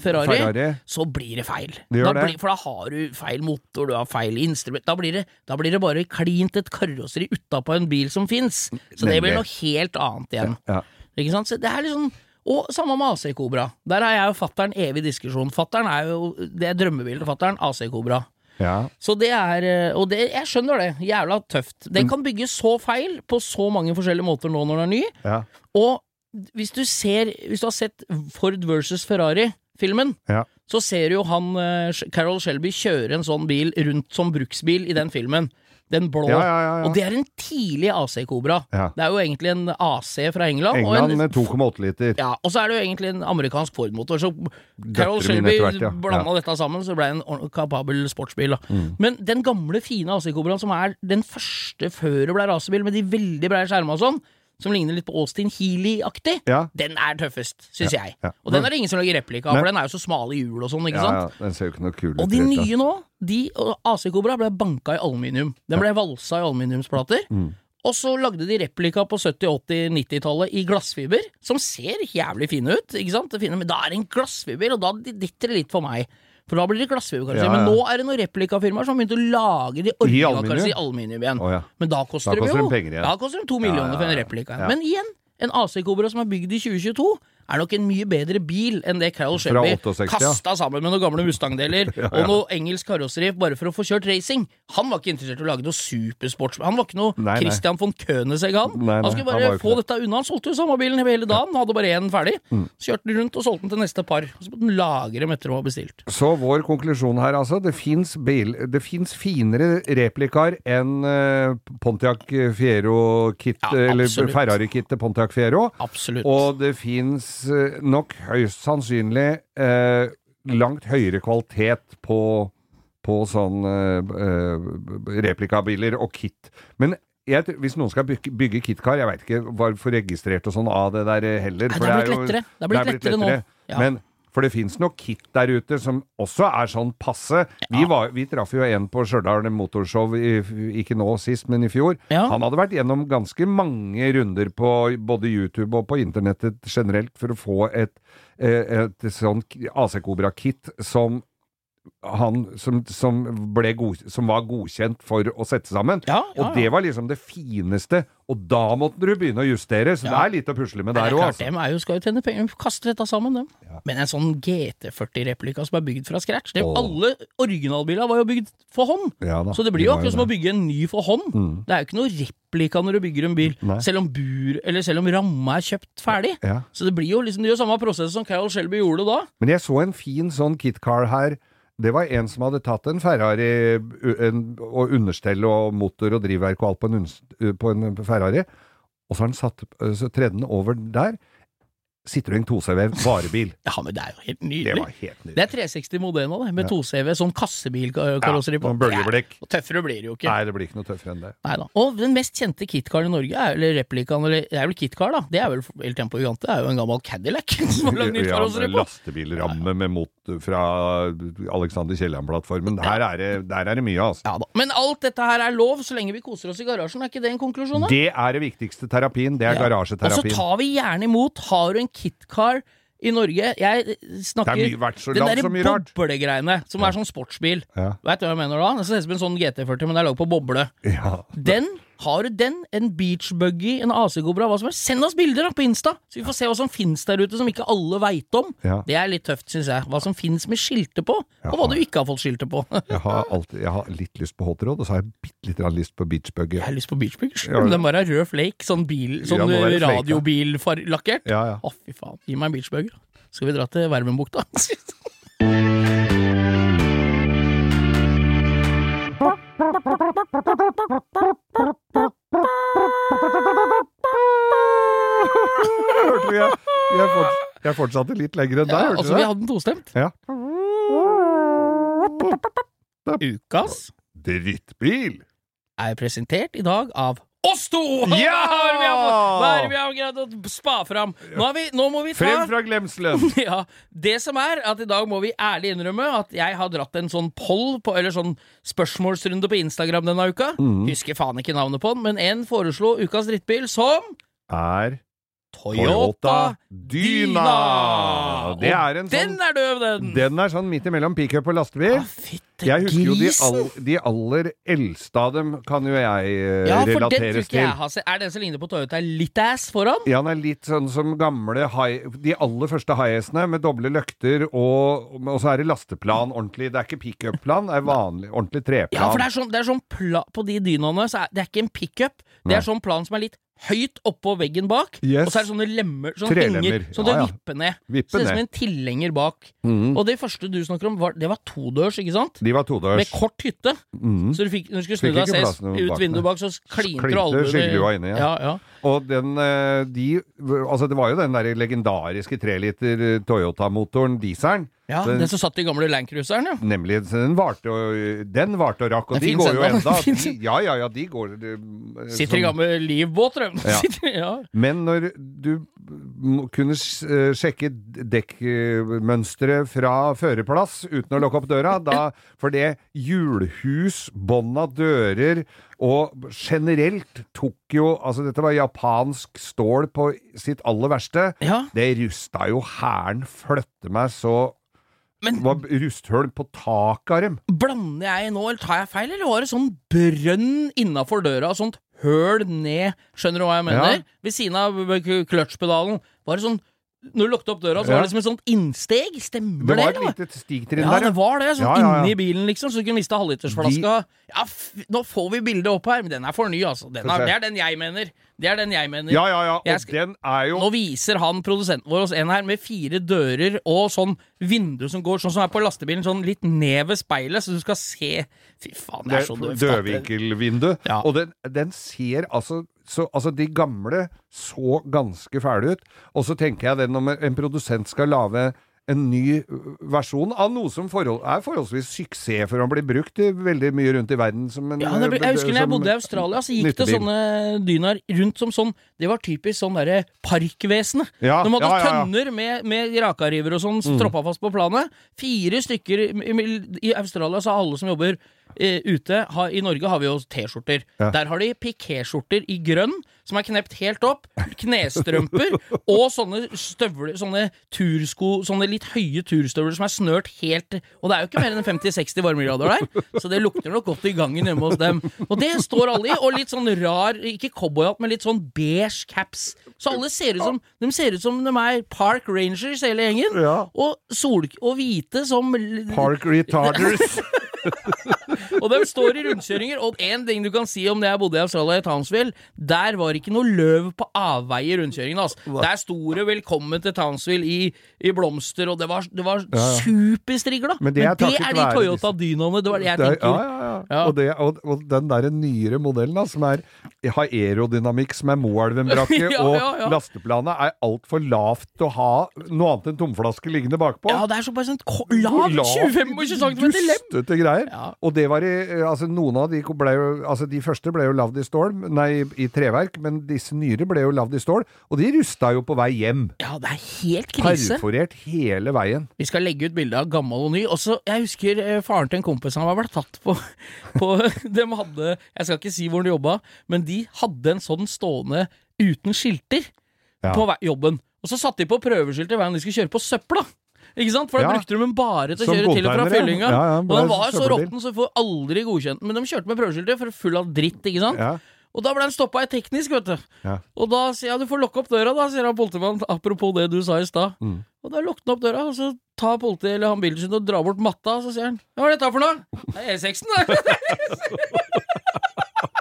Ferrari, Ferrari. så blir det feil. Det da det. Blir, for da har du feil motor, du har feil instrument Da blir det, da blir det bare klint et karosseri utapå en bil som fins. Så det blir noe helt annet igjen. Ja. Ikke sant? Så det er liksom og samme med AC Cobra. Der har jeg og fattern evig diskusjon. Fattern er jo Det er drømmebilen til fattern, AC Cobra. Ja. Så det er eh, Og det, jeg skjønner det. Jævla tøft. Den kan bygge så feil på så mange forskjellige måter nå når den er ny. Ja. Og hvis du ser Hvis du har sett Ford versus Ferrari-filmen, Ja. så ser du jo han eh, Carol Shelby kjøre en sånn bil rundt som bruksbil i den filmen. Den blå. Ja, ja, ja. Og det er en tidlig AC Cobra. Ja. Det er jo egentlig en AC fra England. England med 2,8 liter. ja, og så er det jo egentlig en amerikansk Ford-motor. Så Carol Shelby ja. blanda dette sammen, så ble det en kapabel sportsbil. Mm. Men den gamle, fine AC Cobraen, som er den første før det ble racerbil, med de veldig breie skjermene og sånn, som ligner litt på Austin Healey-aktig, Ja. den er tøffest, syns jeg. ja. Og den er det ingen som lager replika av, for den er jo så smal i hjul og sånn, ikke Ja, sant? ja, den ser jo ikke noe kul ut. Og de nye nå, de, AC Cobra ble banka i aluminium. Den ble valsa i aluminiumsplater. Mm. Og så lagde de replika på 70-, 80-, 90-tallet i glassfiber, som ser jævlig fine ut, ikke sant? Men da er det en glassfiber, og da ditter det litt for meg. For da blir det glassfiber, kanskje. Ja, ja. Men nå er det noen replikafirmaer som har begynt å lage de originale, kanskje i aluminium igjen. Oh, ja. Men da koster, Da koster de jo penger. Da koster de to millioner for en replika. Men igjen, en AC Cobra som er bygd i 2022, er nok en mye bedre bil enn det Carol Shelby 68, ja. kasta sammen med noen gamle Mustang-deler og noe engelsk karosseri bare for å få kjørt racing. Han var ikke interessert i å lage noe supersports... Han var ikke noe Nei, nei. Christian von Königsegg, han. Nei, han skulle bare han få dette unna. Han solgte jo samme bilen hele dagen, han hadde bare én ferdig. Mm. Så kjørte den rundt og solgte den til neste par. Så måtte den lagre etter å ha bestilt. Så vår konklusjon her, altså. Det fins finere replikaer enn uh, Pontiac Fiero-kit, Ja, eller. Ferrari-kit til Pontiac Fiero. Absolutt. Og det fins nok høyst sannsynlig eh, langt høyere kvalitet på, på sånn eh, eh, replikabiler og kit. Men jeg, hvis noen skal bygge, bygge KitKar jeg veit ikke hvorfor registrert og sånn av det der eh, heller. Nei, for det er blitt lettere. Det er blitt lettere nå. Ja. Men for det fins nok kit der ute som også er sånn passe. Vi, var, vi traff jo en på Stjørdal Motorshow, i, ikke nå sist, men i fjor. Ja. Han hadde vært gjennom ganske mange runder på både YouTube og på internettet generelt for å få et, et, et sånn AC Cobra-kit som han som, som, god, som var godkjent for å sette sammen. Ja, ja, Og det var liksom det fineste. Og da måtte du begynne å justere, så Ja. det er litt å pusle med der er òg, altså. dem er jo, skal jo tjene penger, kaste dette sammen, dem. Men en sånn GT40-replika som er bygd fra scratch det, Alle originalbiler var jo bygd for hånd. Ja så det blir jo akkurat som å bygge en ny for hånd. Det er jo ikke noe replika når du bygger en bil, Nei. selv om bur, eller selv om ramma er kjøpt ferdig. Ja. Så det blir jo liksom, det gjør samme prosess som Carol Shelby gjorde da. Men jeg så en fin sånn kitcar her. Det var en som hadde tatt en Ferrari en, og understell og motor og drivverk og alt på en, på en Ferrari, og så har han satt så tredde over der. Citroën 2CV varebil. Ja, men det er jo helt nydelig. Det var helt nydelig. Det er 360 Modena, det, med 2CV, sånn kassebilkarosseri på. Ja, bølgeblikk. Er- Tøffere blir det jo ikke. Nei, det blir ikke noe tøffere enn det. Neida. Og den mest kjente kitcaren i Norge, er, eller replikaen, eller det er vel kitcar, da. Det er vel El Tempo Gigante, det er jo en gammel Cadillac som har lagd nytt Ja, karosseri på. Ja, lastebilramme med motor fra Alexander Kielland-plattformen. Der, er det- der er det mye, altså. Ja da. Men alt dette her er lov så lenge vi koser oss i garasjen, er ikke det en konklusjon? da? Det er det viktigste terapien. Det er Ja. Og så tar vi gjerne imot. Har du en kitcar i Norge Jeg snakker Det er mye- vært så Den derre rart. boblegreiene, som er sånn sportsbil. Ja. Vet du hva jeg mener da? Det ser ut som en sånn GT40, men det er lagd på boble. Ja. Den, har du den, en beachbuggy, en AC-kobra, hva som helst, send oss bilder da på Insta, så vi får se hva som finnes der ute som ikke alle veit om. Ja. Det er litt tøft, syns jeg. Hva som finnes med skilter på, og hva du ikke har fått skilter på. Jeg har, alltid, jeg har litt lyst på hot rod, og så har jeg bitte litt lyst på beachbuggy. Jeg har lyst på beachbuggy. Ja. Den bare er rød flake, sånn, bil, sånn Ja, radiobillakkert. Ja, ja. Å, fy faen. Gi meg en beachbuggy. Skal vi dra til Vervenbukta? fortsatte litt lenger enn deg, Ja, altså, vi hadde den tostemt. Ja. Ukas Drittbil! er presentert i dag av oss to! Ja! Hva er det vi har greid å spa fram? Nå, vi, nå må vi ta Frem fra glemselen! ja, Det som er, at i dag må vi ærlig innrømme at jeg har dratt en sånn poll, på, eller sånn spørsmålsrunde på Instagram denne uka. Mm. Husker faen ikke navnet på den, men en foreslo ukas drittbil som Er Toyota Dyna! Det er en Den sånn er døv, den! Den er sånn midt imellom pickup og lastebil. Ah, Jeg husker jo de, all, de aller eldste av dem kan jo jeg uh, Ja, for den relateres ikke jeg til. har sett. Er den som ligner på Toyota litt ass foran? Ja, han er litt sånn som gamle high, De aller første high-assene med doble løkter, og, og så er det lasteplan ordentlig. Det er ikke pickup-plan, det er vanlig, ordentlig treplan. Ja, for det er sånn, det er sånn pla på de dynaene, så er, det er ikke en pickup. Det er sånn plan som er litt høyt oppå veggen bak, Yes. og så er det sånne lemmer som henger, Ja, det ja. vipper ned. Vippe Ser ut som en tilhenger bak. Mm. Og det første du snakker om, var, det var todørs, ikke sant? De var Med kort hytte. Mm. Så du fikk, når du skulle snu deg og se ut vinduet bak, så klinte albuene inni, ja. ja. ja. Og den, eh, de Altså, det var jo den der legendariske treliter eh, Toyota-motoren, dieselen. Ja, Den- den som satt i gamle Landcruiseren, ja. Nemlig. Den varte og, den varte og rakk, og Den de går jo ennå. enda. De, ja, ja, ja, de går de, Sitter i som- gamle livbåter, de. Ja. Ja. Men når du kunne eh, sjekke dekkmønsteret fra førerplass uten å lukke opp døra, da For det hjulhus, bånd av dører og generelt tok jo Altså, dette var japansk stål på sitt aller verste. ja. Det rusta jo hæren fløtte meg så Men var rusthull på taket av dem. Blander jeg nå, eller tar jeg feil, eller var det sånn brønn innafor døra, og sånt høl ned, skjønner du hva jeg mener? Ja. Ved siden av kløtsjpedalen var det sånn Når du lukket opp døra, så var det liksom et sånt innsteg. Stemmer Det det? var et lite stigtrinn Ja, der. det var det. Sånn Ja, ja, ja. inni bilen, liksom, så du kunne miste halvlitersflaska. Ja, f nå får vi bildet opp her, men den er for ny, altså. Den er, det er den jeg mener. Det er den jeg mener. Ja, ja, ja. Og skal- den er jo Nå viser han produsenten vår oss en her med fire dører og sånn vindu som går sånn som er på lastebilen, sånn litt ned ved speilet, så du skal se Fy faen, det er så døvt. dødvinkelvindu. Ja. Og den, den ser altså så, Altså, de gamle så ganske fæle ut. Og så tenker jeg det når en produsent skal lage en ny versjon av noe som forhold, er forholdsvis suksess for å bli brukt veldig mye rundt i verden som en Ja, ble, jeg husker når jeg bodde i Australia, så gikk det sånne dynaer rundt som sånn Det var typisk sånn derre Parkvesenet. Ja, De hadde ja, ja, tønner med, med rakariver og sånn stroppa fast på planet. Fire stykker i, i Australia så alle som jobber eh, ute har, I Norge har vi jo T-skjorter. Der har de pikéskjorter i grønn, som er knept helt opp. Knestrømper og sånne støvler, sånne tursko, sånne litt høye turstøvler som er snørt helt Og det er jo ikke mer enn 50-60 varmegrader der, så det lukter nok godt i gangen hjemme hos dem. Og det står alle i, og litt sånn rar, ikke cowboyhatt, men litt sånn beige caps. Så alle ser ut som de ser ut som de er Park Rangers, hele gjengen. Ja. Og, sol, og hvite som Park retarders. Og de står i rundkjøringer. Og én ting du kan si om det jeg bodde i Australia, i Townsville, der var ikke noe løv på avveie i rundkjøringen. Altså. Der sto det 'Velkommen til Townsville' i, i blomster, og det var, det var superstrigla. Men det er takket de Toyota Dynaene. Det var det jeg Det er, tenker. ja, ja, ja. Ja. Og, det, og, og den der nyere modellen da, som er, har aerodynamikk, som er Moelven-brakke, Ja, og ja, ja. lasteplanet er altfor lavt til å ha noe annet enn tomflaske liggende bakpå. Ja, det er så bare sånn lavt! 25 cm lem! Dustete greier. Ja. Og det var i Altså, noen av de ble jo Altså, de første ble jo lagd i stål, nei, i treverk, men disse nyere ble jo lagd i stål, og de rusta jo på vei hjem. Ja, det er helt krise. Perforert hele veien. Vi skal legge ut bilde av gammel og ny. Også, jeg husker eh, faren til en kompis han var vel tatt på, på De hadde Jeg skal ikke si hvor de jobba, men de hadde en sånn stående uten skilter Ja. på vei, jobben. Og så satte de på prøveskilt hver veien de skulle kjøre på søpla. Ikke sant? For da Ja. brukte de den bare til å kjøre til og fra fyllinga. Ja, ja, og den var så råtten, så du får aldri godkjent den. Men de kjørte med prøveskiltet for full av dritt, ikke sant. Og da ble den stoppa i teknisk, vet du. Ja. Og da sier jeg du får lukke opp døra, da, sier han politimannen, apropos det du sa i stad. Mm. Og da lukker han opp døra, og så tar politiet eller han bilen sin og drar bort matta, og så sier han Hva er dette for noe? Det er E6-en, det.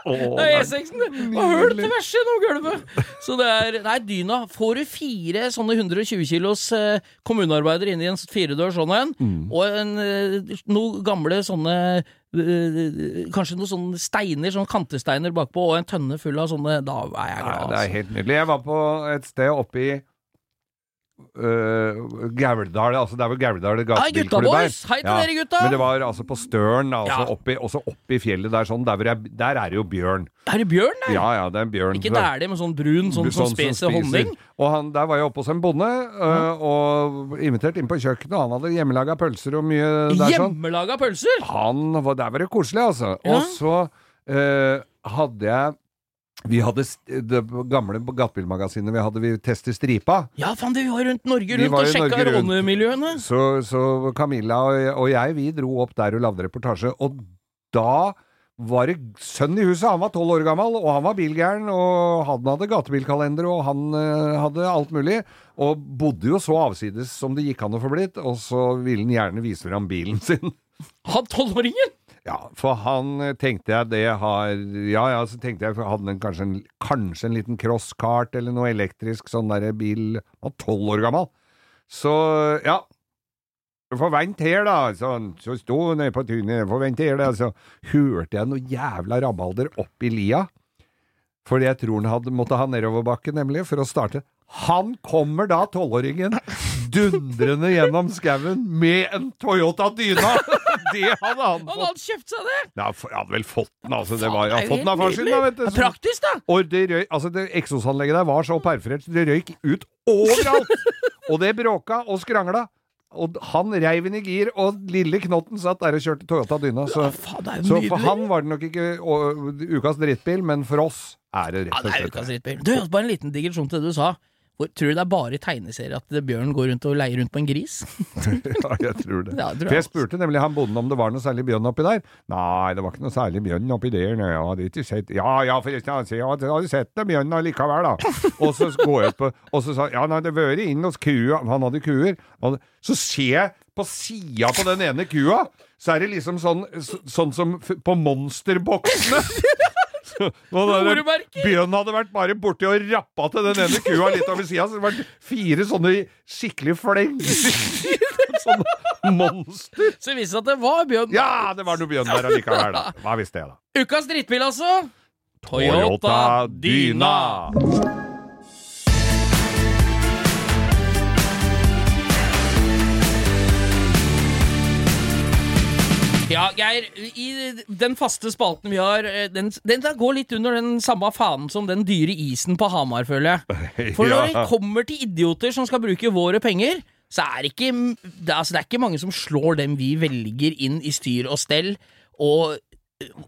Det er E6-en, det. Og hull til verset gjennom gulvet. Så det er Nei, Dyna. Får du fire sånne 120 kilos eh, kommunearbeider inn i en firedørs sånn en, Mm. og en, eh, noen gamle sånne eh, Kanskje noen sånne steiner, sånne kantesteiner bakpå, og en tønne full av sånne Da er jeg glad. det er altså. helt nydelig. Jeg var på et sted oppe i uh, Gauldal, altså det er vel Gauldal gatebilklubb boys! Hei til dere, gutta! Men det var altså på Støren, altså Ja. oppi, også oppi fjellet der sånn, der, jeg, der er det jo bjørn. Er det bjørn der? Ja ja, det er en bjørn. Ikke dælig, men sånn brun, sånn, sånn som spiser spiser. honning? Og han, der var jeg oppe hos en bonde, øh, og invitert inn på kjøkkenet, han hadde hjemmelaga pølser og mye der sånn. Hjemmelaga pølser! Han der var det koselig, altså. Og så uh, hadde jeg Vi hadde det gamle gatebilmagasinet vi hadde vi testet stripa. Ja, faen, det vi var rundt Norge rundt og sjekka rånemiljøene. Så, så Camilla og, og jeg, vi dro opp der og lagde reportasje. Og da var det sønnen i huset, han var tolv år gammel, og han var bilgæren, og han hadde gatebilkalender, og han eh, hadde alt mulig. Og bodde jo så avsides som det gikk an å få blitt, og så ville han gjerne vise fram bilen sin. Han tolvåringen! Ja, for han eh, tenkte jeg det har Ja ja, så tenkte jeg for hadde han kanskje en, kanskje en liten crosskart eller noe elektrisk sånn derre bil Han var tolv år gammel. Så ja. Forvent her, da. Så, så sto hun nede på tunet. forvent her, da. Så hørte jeg noe jævla rabalder opp i lia. Fordi jeg tror han hadde, måtte ha nedoverbakke, nemlig, for å starte. Han kommer da, tolvåringen, dundrende gjennom skauen med en Toyota Dyna! Det hadde han Han hadde kjøpt seg det! Ja, for, jeg hadde vel fått den, altså. Det var, jo fått den av far sin, da, vet du. Praktisk, da! Og det røy, altså det eksosanlegget der var så perforert, det røyk ut overalt! og det bråka og skrangla. Og han reiv inn i gir, og lille knotten satt der og kjørte Toyota Dyna. Så, Ja, så for han var det nok ikke å, ukas drittbil, men for oss er det rett og det er slett ukas drittbil. Du, bare en liten digresjon til det du sa. Hvor- Tror du det er bare i tegneserier at bjørn går rundt og leier rundt på en gris? Ja, jeg tror det. Ja, tror jeg For jeg spurte nemlig han bonden om det var noe særlig bjørn oppi der. Nei, det var ikke noe særlig bjørn oppi der. Nei, jeg hadde ikke sett Ja ja, forresten, han jeg hadde- jeg hadde sett det bjørn allikevel, da. Og så går jeg på Og så sa Ja, nei, det vært inn hos kua Han hadde kuer. Og så ser jeg på sida på den ene kua, så er det liksom sånn, så, sånn som på monsterboksene. Bjørn hadde vært bare borti og rappa til den ene kua litt over sida, så det var fire sånne skikkelig flenger. Sånne monster. Så det viste seg at det var bjørn. Ja, det var noe bjørn der allikevel, da. Hva visste jeg, da? Ukas drittbil, altså. Toyota Dyna. Ja, Geir, i den faste spalten vi har, eh, den, den går litt under den samme fanen som den dyre isen på Hamar, føler jeg. For når det kommer til idioter som skal bruke våre penger, så er det ikke, det, altså, det er ikke mange som slår dem vi velger inn i styr og stell. Og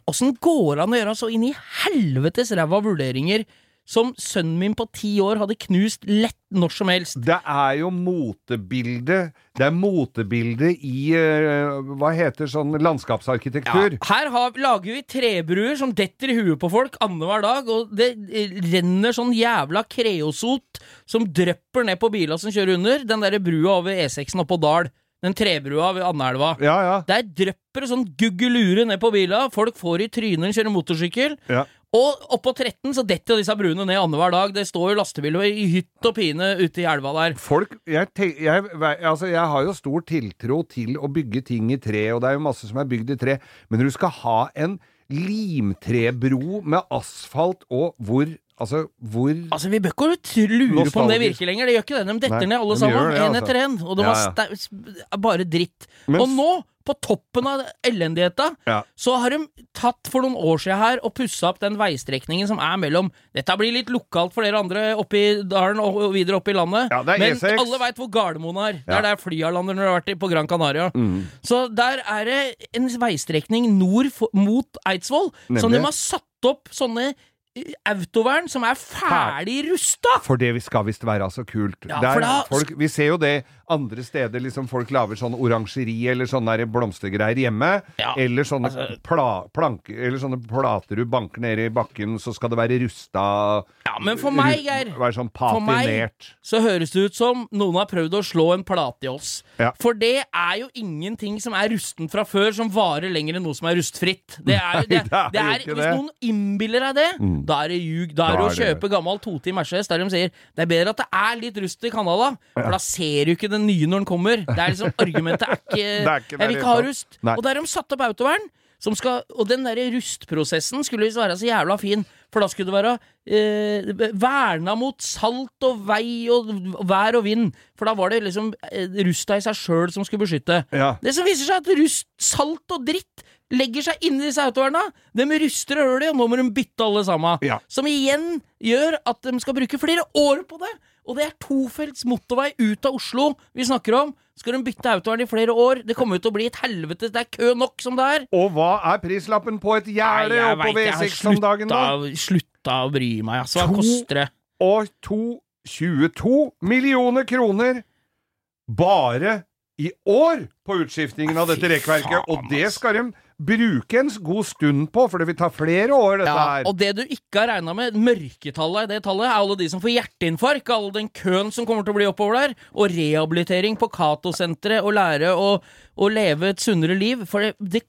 åssen går det an å gjøre så inn i helvetes ræva vurderinger som sønnen min på ti år hadde knust lett når som helst? Det er jo motebildet Det er motebildet i eh, Hva heter sånn landskapsarkitektur? Her har, lager vi trebruer som detter i huet på folk annenhver dag, og det eh, renner sånn jævla kreosot som drypper ned på bila som kjører under. Den derre brua over E6-en oppå Dal. Den trebrua ved Andelva. Ja, ja. Der drypper det sånn guggelure ned på bila. Folk får i trynet når de kjører motorsykkel. ja. Og oppå 13 så detter disse bruene ned annenhver dag. Det står jo lastebiler i hytt og pine ute i elva der. Folk jeg, tenk, jeg, altså, jeg har jo stor tiltro til å bygge ting i tre, og det er jo masse som er bygd i tre, men du skal ha en limtrebro med asfalt og hvor Altså, hvor Altså, Vi bør ikke lure på om det virker lenger. Det gjør ikke det. De detter Nei, ned alle de sammen. Én altså. etter én. Og det Ja, var ja. er bare dritt. Men og nå, på toppen av elendigheta, Ja. så har de tatt for noen år siden her og pussa opp den veistrekningen som er mellom Dette blir litt lokalt for dere andre oppe i dalen og videre opp i landet. Men E6. alle veit hvor Gardermoen er. Det er der flya lander når du har vært på Gran Canaria. Mm. Så der er det en veistrekning nord for, mot Eidsvoll som de har satt opp sånne autovern som er ferdig rusta! For det skal visst være så kult. Ja, da- folk, vi ser jo det andre steder, liksom folk lager sånn oransjeri eller sånne blomstergreier hjemme. Ja, eller sånne altså- pla, plank, Eller sånne plater du banker ned i bakken, så skal det være rusta Ja, men for meg, Geir Være sånn For meg så høres det ut som noen har prøvd å slå en plate i oss. Ja. For det er jo ingenting som er rusten fra før, som varer lenger enn noe som er rustfritt. Det er, det, det er det er, hvis noen innbiller deg det, da er det ljug. Da er det å kjøpe gammel toti Mercedes der de sier det er bedre at det er litt rust i Canada, for da ser du ikke den nye når den kommer. Det er liksom Argumentet er ikke, er ikke Jeg vil ikke ha rust. Nei. Og der de satt opp autovern. Som skal, og den der rustprosessen skulle visst være så jævla fin, for da skulle det være eh, verna mot salt og vei og vær og vind. For da var det liksom eh, rusta i seg sjøl som skulle beskytte. Ja. Det som viser seg at rust, salt og dritt legger seg inni disse autoverna. De ruster og høler, og nå må de bytte alle sammen. Ja. Som igjen gjør at de skal bruke flere år på det. Og det er tofelts motorvei ut av Oslo vi snakker om. Skal de bytte autovern i flere år? Det kommer til å bli et helvete. Det er kø nok som det er. Og hva er prislappen på et gjerde oppå har V6 om dagen, da? slutta- Slutta å bry meg, altså. Hva koster det? Og to 22 millioner kroner bare i år på utskiftingen av dette rekkverket. Og det skal de bruke en god stund på, for det vil ta flere år, dette Ja, her. og det du ikke har regna med, mørketallet i det tallet, er alle de som får hjerteinfarkt, all den køen som kommer til å bli oppover der, og rehabilitering på Cato-senteret, og lære å, å leve et sunnere liv. For det, det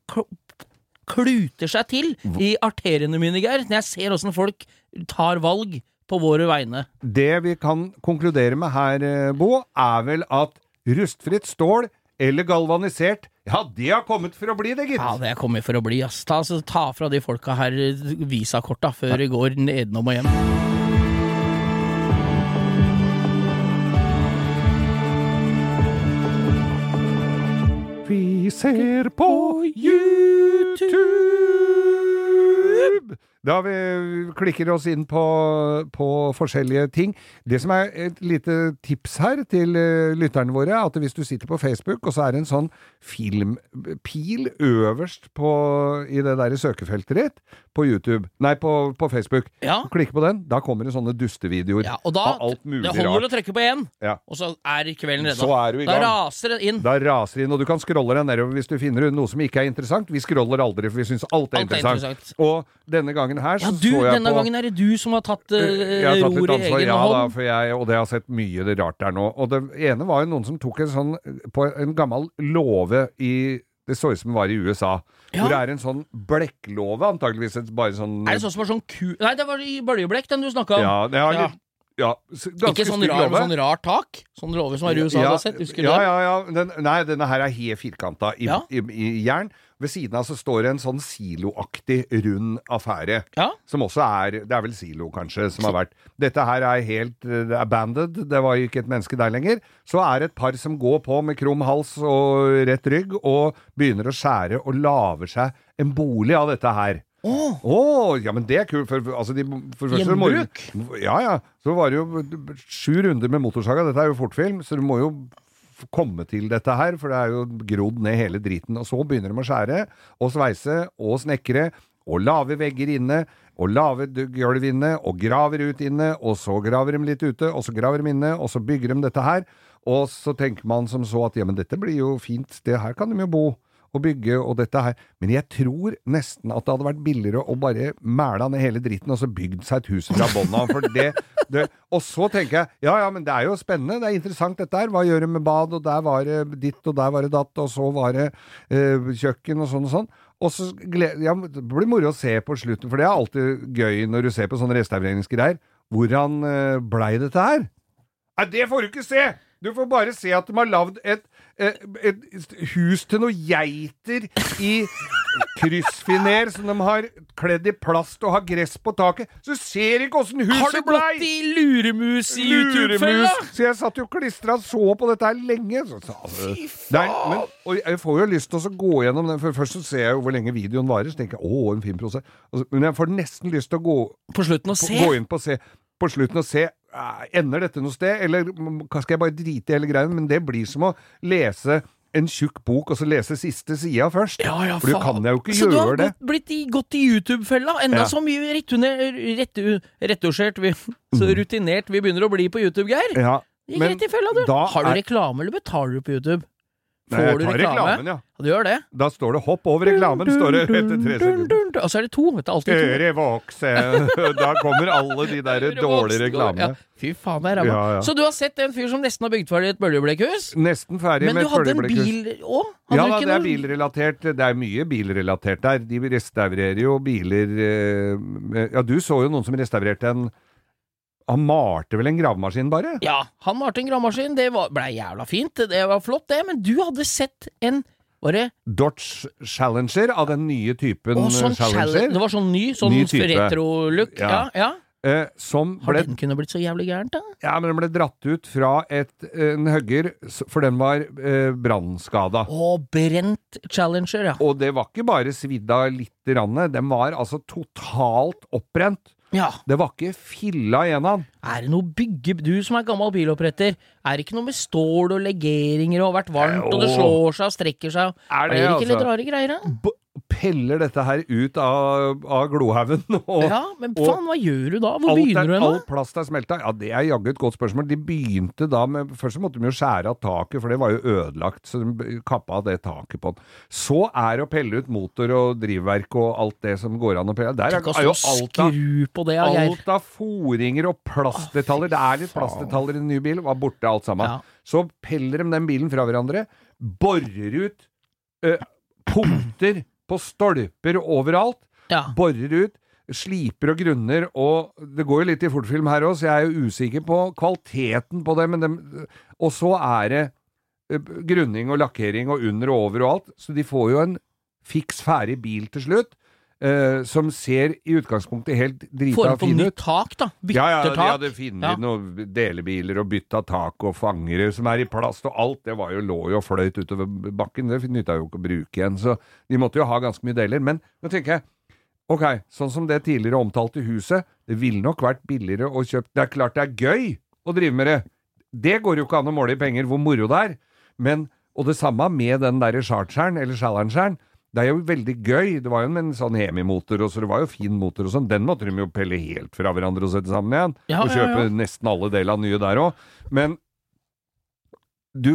kluter seg til i arteriene mine, Geir, når jeg ser åssen folk tar valg på våre vegne. Det vi kan konkludere med her, eh, Bo, er vel at rustfritt stål eller galvanisert, ja, det har kommet for å bli det, gitt. Ja, det er kommet for å bli, ass. Ta, altså, ta fra de folka her visakorta før det går nedenom og hjem. Vi ser på YouTube! Da vi klikker oss inn på, på forskjellige ting. Det som er et lite tips her til eh, lytterne våre, er at hvis du sitter på Facebook, og så er det en sånn filmpil øverst på, i det der søkefeltet ditt på YouTube, nei, på, på Facebook, Ja. klikk på den, da kommer det sånne dustevideoer Ja, og da av alt mulig rart. Det holder å trykke på én, Ja. og så er kvelden redda. Så er du i gang. Da raser det inn. Da raser det inn, og du kan scrolle deg nedover hvis du finner noe som ikke er interessant. Vi scroller aldri, for vi syns alt Alt er interessant. Og denne gangen her Ja, du, denne på gangen er det du som har tatt uh, har tatt litt i egen egen ja, da, hånd. for jeg, og det har sett mye det rart der nå. Og det ene var jo noen som tok en sånn på en gammel låve i Det så ut som det var i USA. Ja. Hvor det er en sånn blekklåve, antageligvis bare sånn Er det sånn som var sånn ku... Nei, det var i bøljeblekk, den du snakka om. Ja, det har Ja. ja, Ikke sånn rar sånn rart tak? Sånn låve som er i USA, ja, du har sett? Husker du ja, ja, ja. Den, nei, denne her er helt firkanta i, Ja. i, i jern. Ved siden av så står det en sånn siloaktig rund affære. Ja. Som også er Det er vel silo, kanskje, som har vært Dette her er helt uh, abandoned. Det var jo ikke et menneske der lenger. Så er det et par som går på med krum hals og rett rygg, og begynner å skjære og lager seg en bolig av dette her. Åh, Oh, ja, men det er kult. For, for, altså, de, for første må? Ja, ja. Så var det jo sju runder med motorsaga. Dette er jo fortfilm, så du må jo komme til dette her, for det er jo grodd ned hele driten. Og så begynner de å skjære og sveise og snekre og lage vegger inne. Og lage d- gulv inne, og graver ut inne, og så graver de litt ute, og så graver de inne, og så bygger de dette her. Og så tenker man som så at ja, men dette blir jo fint, det her kan de jo bo og bygge og dette her. Men jeg tror nesten at det hadde vært billigere å bare mæla ned hele dritten og så bygd seg et hus fra bånn av. For det, det Og så tenker jeg ja ja, men det er jo spennende, det er interessant dette her. Hva gjør det med bad, og der var det ditt, og der var det datt, og så var det eh, kjøkken og sånn og sånn. Og så ja, Det blir moro å se på slutten, for det er alltid gøy når du ser på sånne restaureringsgreier. Hvordan eh, blei dette her? Nei, det får du ikke se! Du får bare se at de har lagd et, et, et hus til noen geiter i kryssfiner som de har kledd i plast og har gress på taket. Så du ser ikke åssen Har du huset blei! gått i luremus i YouTube-fella? Så jeg satt jo klistra og så på dette her lenge. Så, så, Fy faen! men, og jeg får jo lyst til å gå gjennom den, for først så ser jeg jo hvor lenge videoen varer, så tenker jeg å, en fin prosess. Altså, Men jeg får nesten lyst til å gå, På slutten å på, se. gå inn på, se, på slutten og se Ender dette noe sted, eller skal jeg bare drite i hele greia? Men det blir som å lese en tjukk bok, og så lese siste sida først. Ja, ja, For du kan jo ikke så du har gjøre det. blitt i, gått i YouTube-fella? Enda Ja. så mye retusjert Så rutinert vi begynner å bli på YouTube, Geir. Ja, Gikk rett i fella, du. da Har du er- reklame, eller betaler du på YouTube? Nei, Får jeg du reklame? reklamen, ja. Ja, du gjør det. Da står det 'hopp over reklamen', står det etter tre sekunder. Og så er det to. Det er alltid to. Øre vokse Da kommer alle de der dårlige reklamene. Ja, fy faen, det er ræva. Ja. Så du har sett en fyr som nesten har bygd ferdig et bøljeblekkhus? Nesten ferdig Men med du et hadde en bil òg? Ja da, det er bilrelatert. Det er mye bilrelatert der. De restaurerer jo biler eh, Ja, du så jo noen som restaurerte en Han malte vel en gravemaskin, bare? Ja, han malte en gravemaskin. Det blei jævla fint. Det var flott, det. Men du hadde sett en Var det Dodge Challenger av den nye typen Å, sånn Challenger. Det var sånn ny, sånn Ny retro-look. Ja. Ja. ja. eh, som Har ble den kunne blitt så jævlig gærent, da? Ja, men den ble dratt ut fra et, en hugger, for den var eh, brannskada. Å, brent Challenger, ja. Og det var ikke bare svidd av lite grann, den var altså totalt oppbrent. Ja. Det var ikke filla igjen av den. Er det noe bygge... Du som er gammel biloppretter, er det ikke noe med stål og legeringer og vært varmt, og det slår seg og strekker seg? Er det, er det ikke litt altså? rare greier, da? Peller dette her ut av, av glohaugen. Ja, men og faen, hva gjør du da? Hvor begynner er, du hen, all plast er smelta. Ja, det er jaggu et godt spørsmål. De begynte da med Først så måtte de jo skjære av taket, for det var jo ødelagt, så de kappa av det taket på den. Så er det å pelle ut motor og drivverk og alt det som går an å pelle. Der er, er jo alt av på det. Alt av foringer og plastdetaljer. Det er litt plastdetaljer i en ny bil. Var borte alt sammen. Ja. Så peller de den bilen fra hverandre, borer ut øh, punkter på stolper overalt. Ja. Borer ut, sliper og grunner, og det går jo litt i fortfilm her òg, så jeg er jo usikker på kvaliteten på det, men dem, Og så er det eh, grunning og lakkering og under og over og alt, så de får jo en fiks ferdig bil til slutt. Eh, som ser i utgangspunktet helt drita fin ut. Form for nytt tak, da. Ja, ja, de hadde funnet Ja. noen delebiler og bytta tak og fangere som er i plast, og alt det var jo, lå jo og fløyt utover bakken. Det nytta jo ikke å bruke igjen, så de måtte jo ha ganske mye deler. Men nå tenker jeg, Ok, sånn som det tidligere omtalte huset, det ville nok vært billigere å kjøpe Det er klart det er gøy å drive med det. Det går jo ikke an å måle i penger hvor moro det er. Men, og det samme med den derre chargeren, eller challengeren. Det er jo veldig gøy. Det var jo en sånn Hemi-motor, og så det var jo fin motor og sånn. Den måtte de jo pelle helt fra hverandre og sette sammen igjen. Ja, og kjøpe ja. nesten alle deler av nye der òg. Men du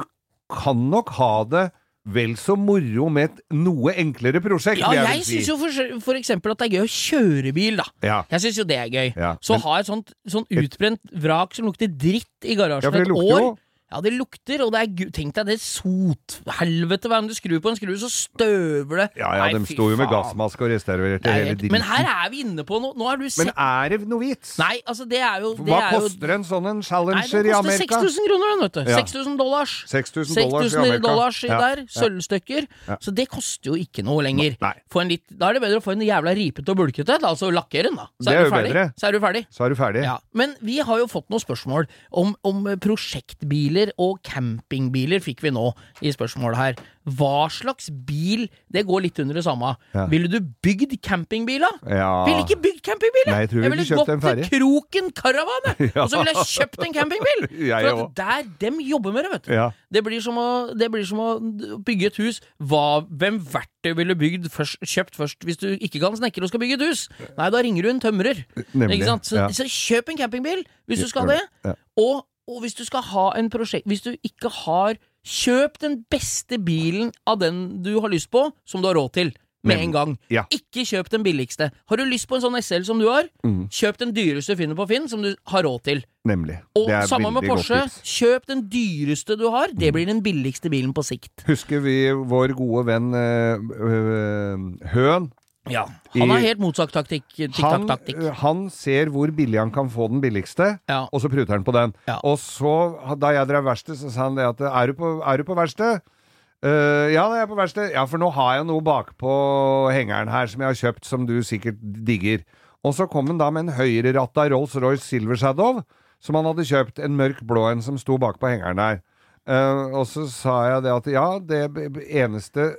kan nok ha det vel så moro med et noe enklere prosjekt, Ja, jeg jeg syns jo for, for eksempel at det er gøy å kjøre bil, da. Ja. Jeg syns jo det er gøy. Ja, Så ha et sånt sånt utbrent vrak som lukter dritt i garasjen Ja, det et år. jo. Ja, det lukter, og det er Tenk deg det sothelvete hver gang du skrur på en skru, så støver det. Ja, ja, Nei, de sto jo med gassmaske og restaurerte er hele dritten. Men her er vi inne på noe. Nå har du sett Men er det noe vits? Nei, altså, det er jo det Hva er jo, koster en sånn en Nei, Amerika? det koster 6000 kroner, den, vet du. Ja. 6000 dollars. 6000 dollars i 6000 Amerika. dollars i Ja, der, ja. sølvstykker. Ja. Så det koster jo ikke noe lenger. Nei. En litt, da er det bedre å få en jævla ripete og bulkete, altså lakkere den, da. Så Det er du jo ferdig. bedre. Så er du ferdig. Så er du ferdig. Ja, Men vi har jo fått noen spørsmål om, om prosjektbiler og campingbiler fikk vi nå i spørsmålet her. Hva slags bil Det går litt under det samme. Ja. Ville du bygd campingbil, da? Ja. Ville ikke bygd campingbil, jeg. Jeg ville gått til. Kroken Caravan. Ja. og så ville jeg kjøpt en campingbil. Jeg For at der, dem jobber med det, vet du. Ja. Det blir som å, det blir som å bygge et hus. Hva, hvem verktøy ville du bygd først, kjøpt først hvis du ikke kan snekre og skal bygge et hus? Nei, da ringer du en tømrer. Nemlig. Så, så kjøp en campingbil hvis du skal det. Og, og hvis du skal ha en prosjekt Hvis du ikke har Kjøp den beste bilen av den du har lyst på, som du har råd til. Med Men, en gang. Ja. Ikke kjøp den billigste. Har du lyst på en sånn SL som du har, mm. kjøp den dyreste du finner på Finn, som du har råd til. Nemlig. Og samme med Porsche. Mm. Kjøp den dyreste du har. Det blir den billigste bilen på sikt. Husker vi vår gode venn øh, øh, Høen? Ja. Han har helt motsatt taktikk. Han, eh, han ser hvor billig han kan få den billigste, Ja. og så pruter han på den. Ja. Og så, da jeg drev verksted, så sa han det at Er du på, er du på verksted? Uh, ja, jeg er på verksted. Ja, for nå har jeg noe bakpå hengeren her som jeg har kjøpt, som du sikkert digger. Og så kom han da med en høyreratta Rolls-Royce Silver Shadow, som han hadde kjøpt. En mørk blå en som sto bakpå hengeren der. Uh, og så sa jeg det at ja, det eneste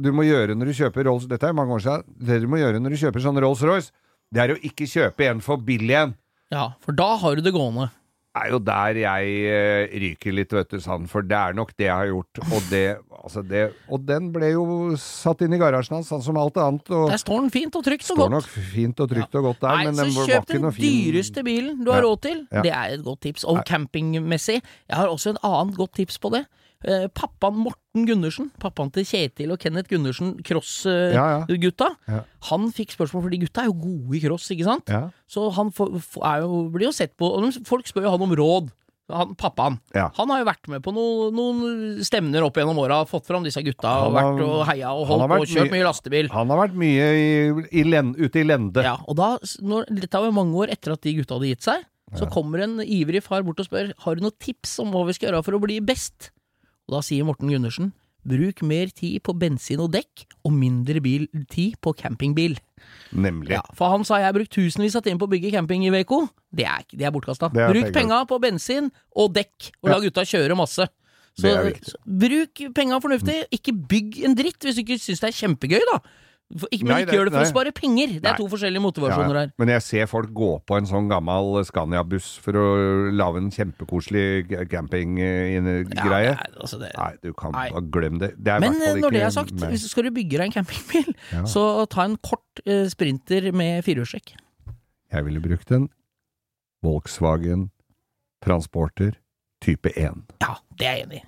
du må gjøre når du kjøper Rolls Dette er mange år siden. Det du må gjøre når du kjøper sånn Rolls-Royce, det er å ikke kjøpe en for billig en. Ja, for da har du det gående. Det er jo der jeg eh, ryker litt, vet du, sann, for det er nok det jeg har gjort. Og det, altså det Og den ble jo satt inn i garasjen hans, sånn som alt annet. Der står den fint og trygt og står godt. nok fint og trygt og godt der, Nei, men så den var kjøp ikke den noe fin. dyreste bilen du har Ja. råd til. Ja. Det er et godt tips. Og campingmessig, jeg har også et annet godt tips på det. Eh, pappaen Morten Gundersen, pappaen til Kjetil og Kenneth Gundersen, cross-gutta, Ja, ja. Ja. han fikk spørsmål, for de gutta er jo gode i cross, ikke sant? Ja. Så han for, for, er jo, blir jo sett på Folk spør jo han om råd. Han, pappaen. Han har jo vært med på noen, noen stevner opp gjennom åra, fått fram disse gutta, og vært og heia og holdt på og kjørt mye- mye lastebil. Han har vært mye i, i len, ute i lende. Ja, og da, når, dette var jo mange år etter at de gutta hadde gitt seg, så kommer en ivrig far bort og spør Har du noen tips om hva vi skal gjøre for å bli best. Og da sier Morten Gundersen bruk mer tid på bensin og dekk, og mindre bil, tid på campingbil. Nemlig. Ja, for han sa jeg har brukt tusenvis av timer på å bygge camping i VK. Det er, det er bortkasta. Bruk penga på bensin og dekk, og Ja. la gutta kjøre masse. Så bruk penga fornuftig. Ikke bygg en dritt hvis du ikke syns det er kjempegøy, da. For, ikke, men Nei, ikke det- gjør det for å spare penger. Det er Nei. to forskjellige motivasjoner motivasjoner ja. her. Men jeg ser folk gå på en sånn gammel Scania-buss for å lage en kjempekoselig campinggreie. Ja, nei, altså Nei, du kan Nei. bare glemme det. det Men hvert når det er sagt, meg. hvis skal bygge deg en campingbil, Ja. så ta en kort eh, sprinter med firehjulstrekk. Jeg ville brukt en Volkswagen Transporter type 1. Ja, det er jeg enig i.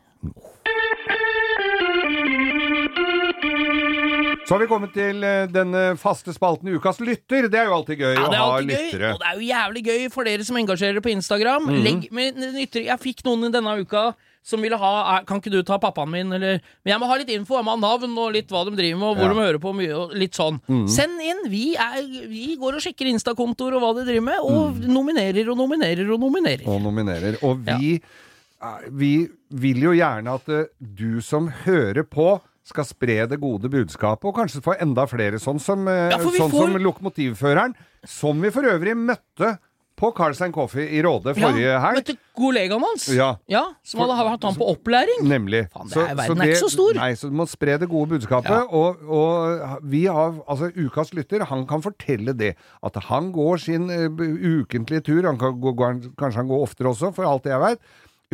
Så har vi kommet til eh, denne faste spalten Ukas lytter. Det er jo alltid gøy Ja, er å ha alltid gøy, lyttere. og det er jo jævlig gøy for dere som engasjerer på Instagram. Mhm. Legg med. Jeg fikk noen denne uka som ville ha Kan ikke du ta pappaen min, eller Men jeg må ha litt info. Jeg må ha navn og litt hva de driver med, og hvor Ja. de hører på mye, og litt sånn. Mm. Send inn. Vi, er, vi går og sjekker Insta-kontoer og hva de driver med, og mm. nominerer og nominerer og nominerer. og nominerer. Og vi, ja. vi vil jo gjerne at eh, du som hører på, skal spre det gode budskapet, og kanskje få enda flere, sånn som, eh, Ja, sånn får- som lokomotivføreren, som vi for øvrig møtte på Carlsen Carlstein Coffee i Råde forrige ja, helg. Du, kollegaen hans? Ja. Som hadde hatt han på opplæring? Nemlig. Faen, det er- verden er ikke så stor. Nei, så du må spre det gode budskapet. Ja. Og, og vi har, altså ukas lytter, han kan fortelle det. At han går sin uh, ukentlige tur, han kan gå, gå, kanskje han går oftere også, for alt det jeg veit,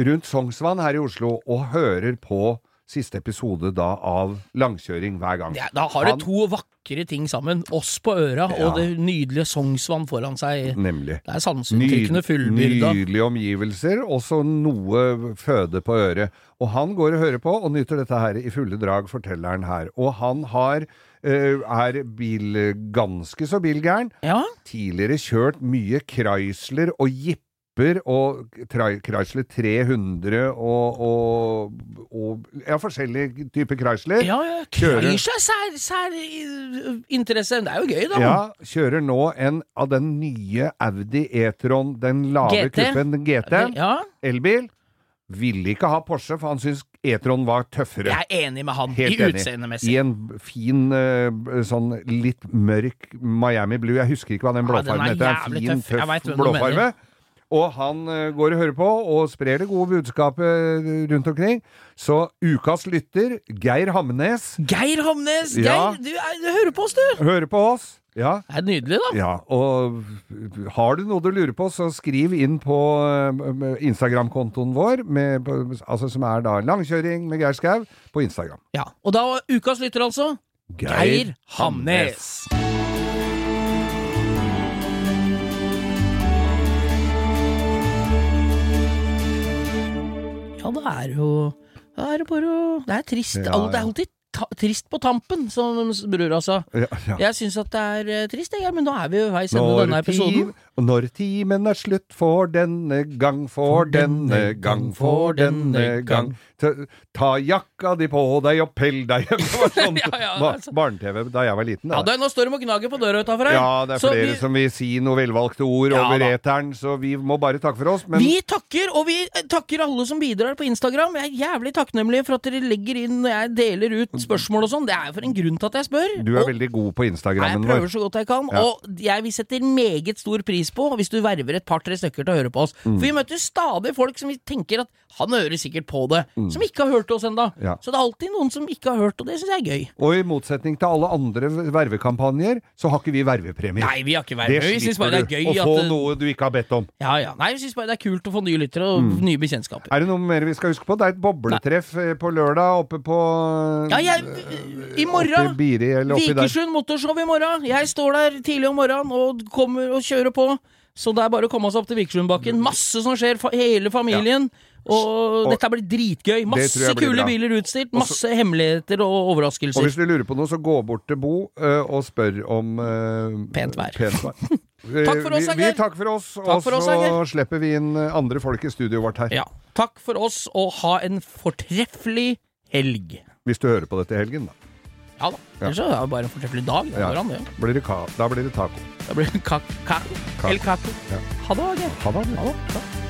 rundt Sognsvann her i Oslo og hører på siste episode da av langkjøring hver gang. Ja, da har du to vakre ting sammen. Oss på øra Ja. og det nydelige Sognsvann foran seg. Nemlig. Det er sanseinntrykkene fullbyrda. Nydelige omgivelser, og så noe føde på øret. Og han går og hører på, og nyter dette her i fulle drag, forteller han her. Og han har, Uh, er bil, ganske så bilgæren. Ja, Tidligere kjørt mye Chrysler og Jipper og Chrysler 300 og, og, og Ja, forskjellige typer Chrysler. ja, ja. Chrysler er sær, sær. Det er jo gøy, da. Ja, kjører nå en av den nye Audi E-tron, den lave GT. kuppen GT. Ja, elbil. Ville ikke ha Porsche, for han syntes E-tron var tøffere. jeg er enig med han Helt i utseendemessig. I en fin, eh, sånn litt mørk Miami Blue. Jeg husker ikke hva den Ja, blåfargen heter. En fin, tøff. Blåfarge. Og han eh, går og hører på, og sprer det gode budskapet rundt omkring. Så ukas lytter, Geir Hamnes, Geir Hamnes! Geir, Ja. du, er, du hører på oss, du! hører på oss. Ja, Det er nydelig, da. Ja, og har du noe du lurer på, så skriv inn på eh, Instagram-kontoen vår, med, altså som er da langkjøring med Geir Skau, på Instagram. Ja. Og da ukas lytter, altså Geir Hamnes. Ja, da er det jo Da er det bare å Det er trist. Ja, Alt- Det er alltid ta trist på tampen, som brura sa. Ja, ja. Jeg syns at det er eh, trist, jeg, men nå er vi jo i veis ende denne episoden. Og når timen er slutt for denne gang, for denne gang, for denne gang Ta, ta jakka di på deg og pell deg hjem. Det var sånn Ja, ja, altså. barne-TV da jeg var liten. Ja, det. det, nå står de og gnager på døra utafor her. Ja, det er Så flere vi- som vil si noe velvalgte ord Ja, over eteren, så vi må bare takke for oss. Men Vi takker, og vi eh, takker alle som bidrar på Instagram. Jeg er jævlig takknemlig for at dere legger inn når jeg deler ut spørsmål og sånn. Det er jo for en grunn til at jeg spør. du er og, veldig god på Nei, jeg prøver så godt jeg kan, Ja. og jeg vil setter meget stor pris på hvis du verver et par-tre stykker til å høre på oss. Mm. For vi møter stadig folk som vi tenker at han hører sikkert på det, som ikke har hørt oss ennå. Mm. Ja. Så det er alltid noen som ikke har hørt, og det syns jeg er gøy. Og i motsetning til alle andre vervekampanjer, så har ikke vi vervepremier. Nei, vi har ikke det. Vi syns bare det er gøy å få at noe du ikke har bedt om. Ja, ja. Nei, vi syns bare det er kult å få nye lyttere og Mm. nye bekjentskaper. Er det noe mer vi skal huske på? Det er et bobletreff Nei. på lørdag oppe på Ja, jeg I morgen i Biri. Vikersund Motorshow i morgen. Jeg står der tidlig om morgenen og kommer og kjører på. Så det er bare å komme seg opp til Vikersundbakken. Masse som skjer, hele familien. Og, Og- dette blir dritgøy. Masse kule biler utstilt. masse Også, hemmeligheter og overraskelser. Og hvis du lurer på noe, så gå bort til Bo uh, og spør om uh, Pent vær. Pent vær. Takk for oss, vi, vi takker for oss, Takk og for oss, så Geir. slipper vi inn eh, andre folk i studioet vårt her. Ja. Takk for oss, og ha en fortreffelig helg. Hvis du hører på dette i helgen, da. Ja da. Ellers er det bare en fortreffelig dag. Det Ja. an, det. Blir det ka da blir det taco. Da blir det ka kako. Ka- El kako. Ja. Ha det, Geir. Ha det. Ha det. Ja.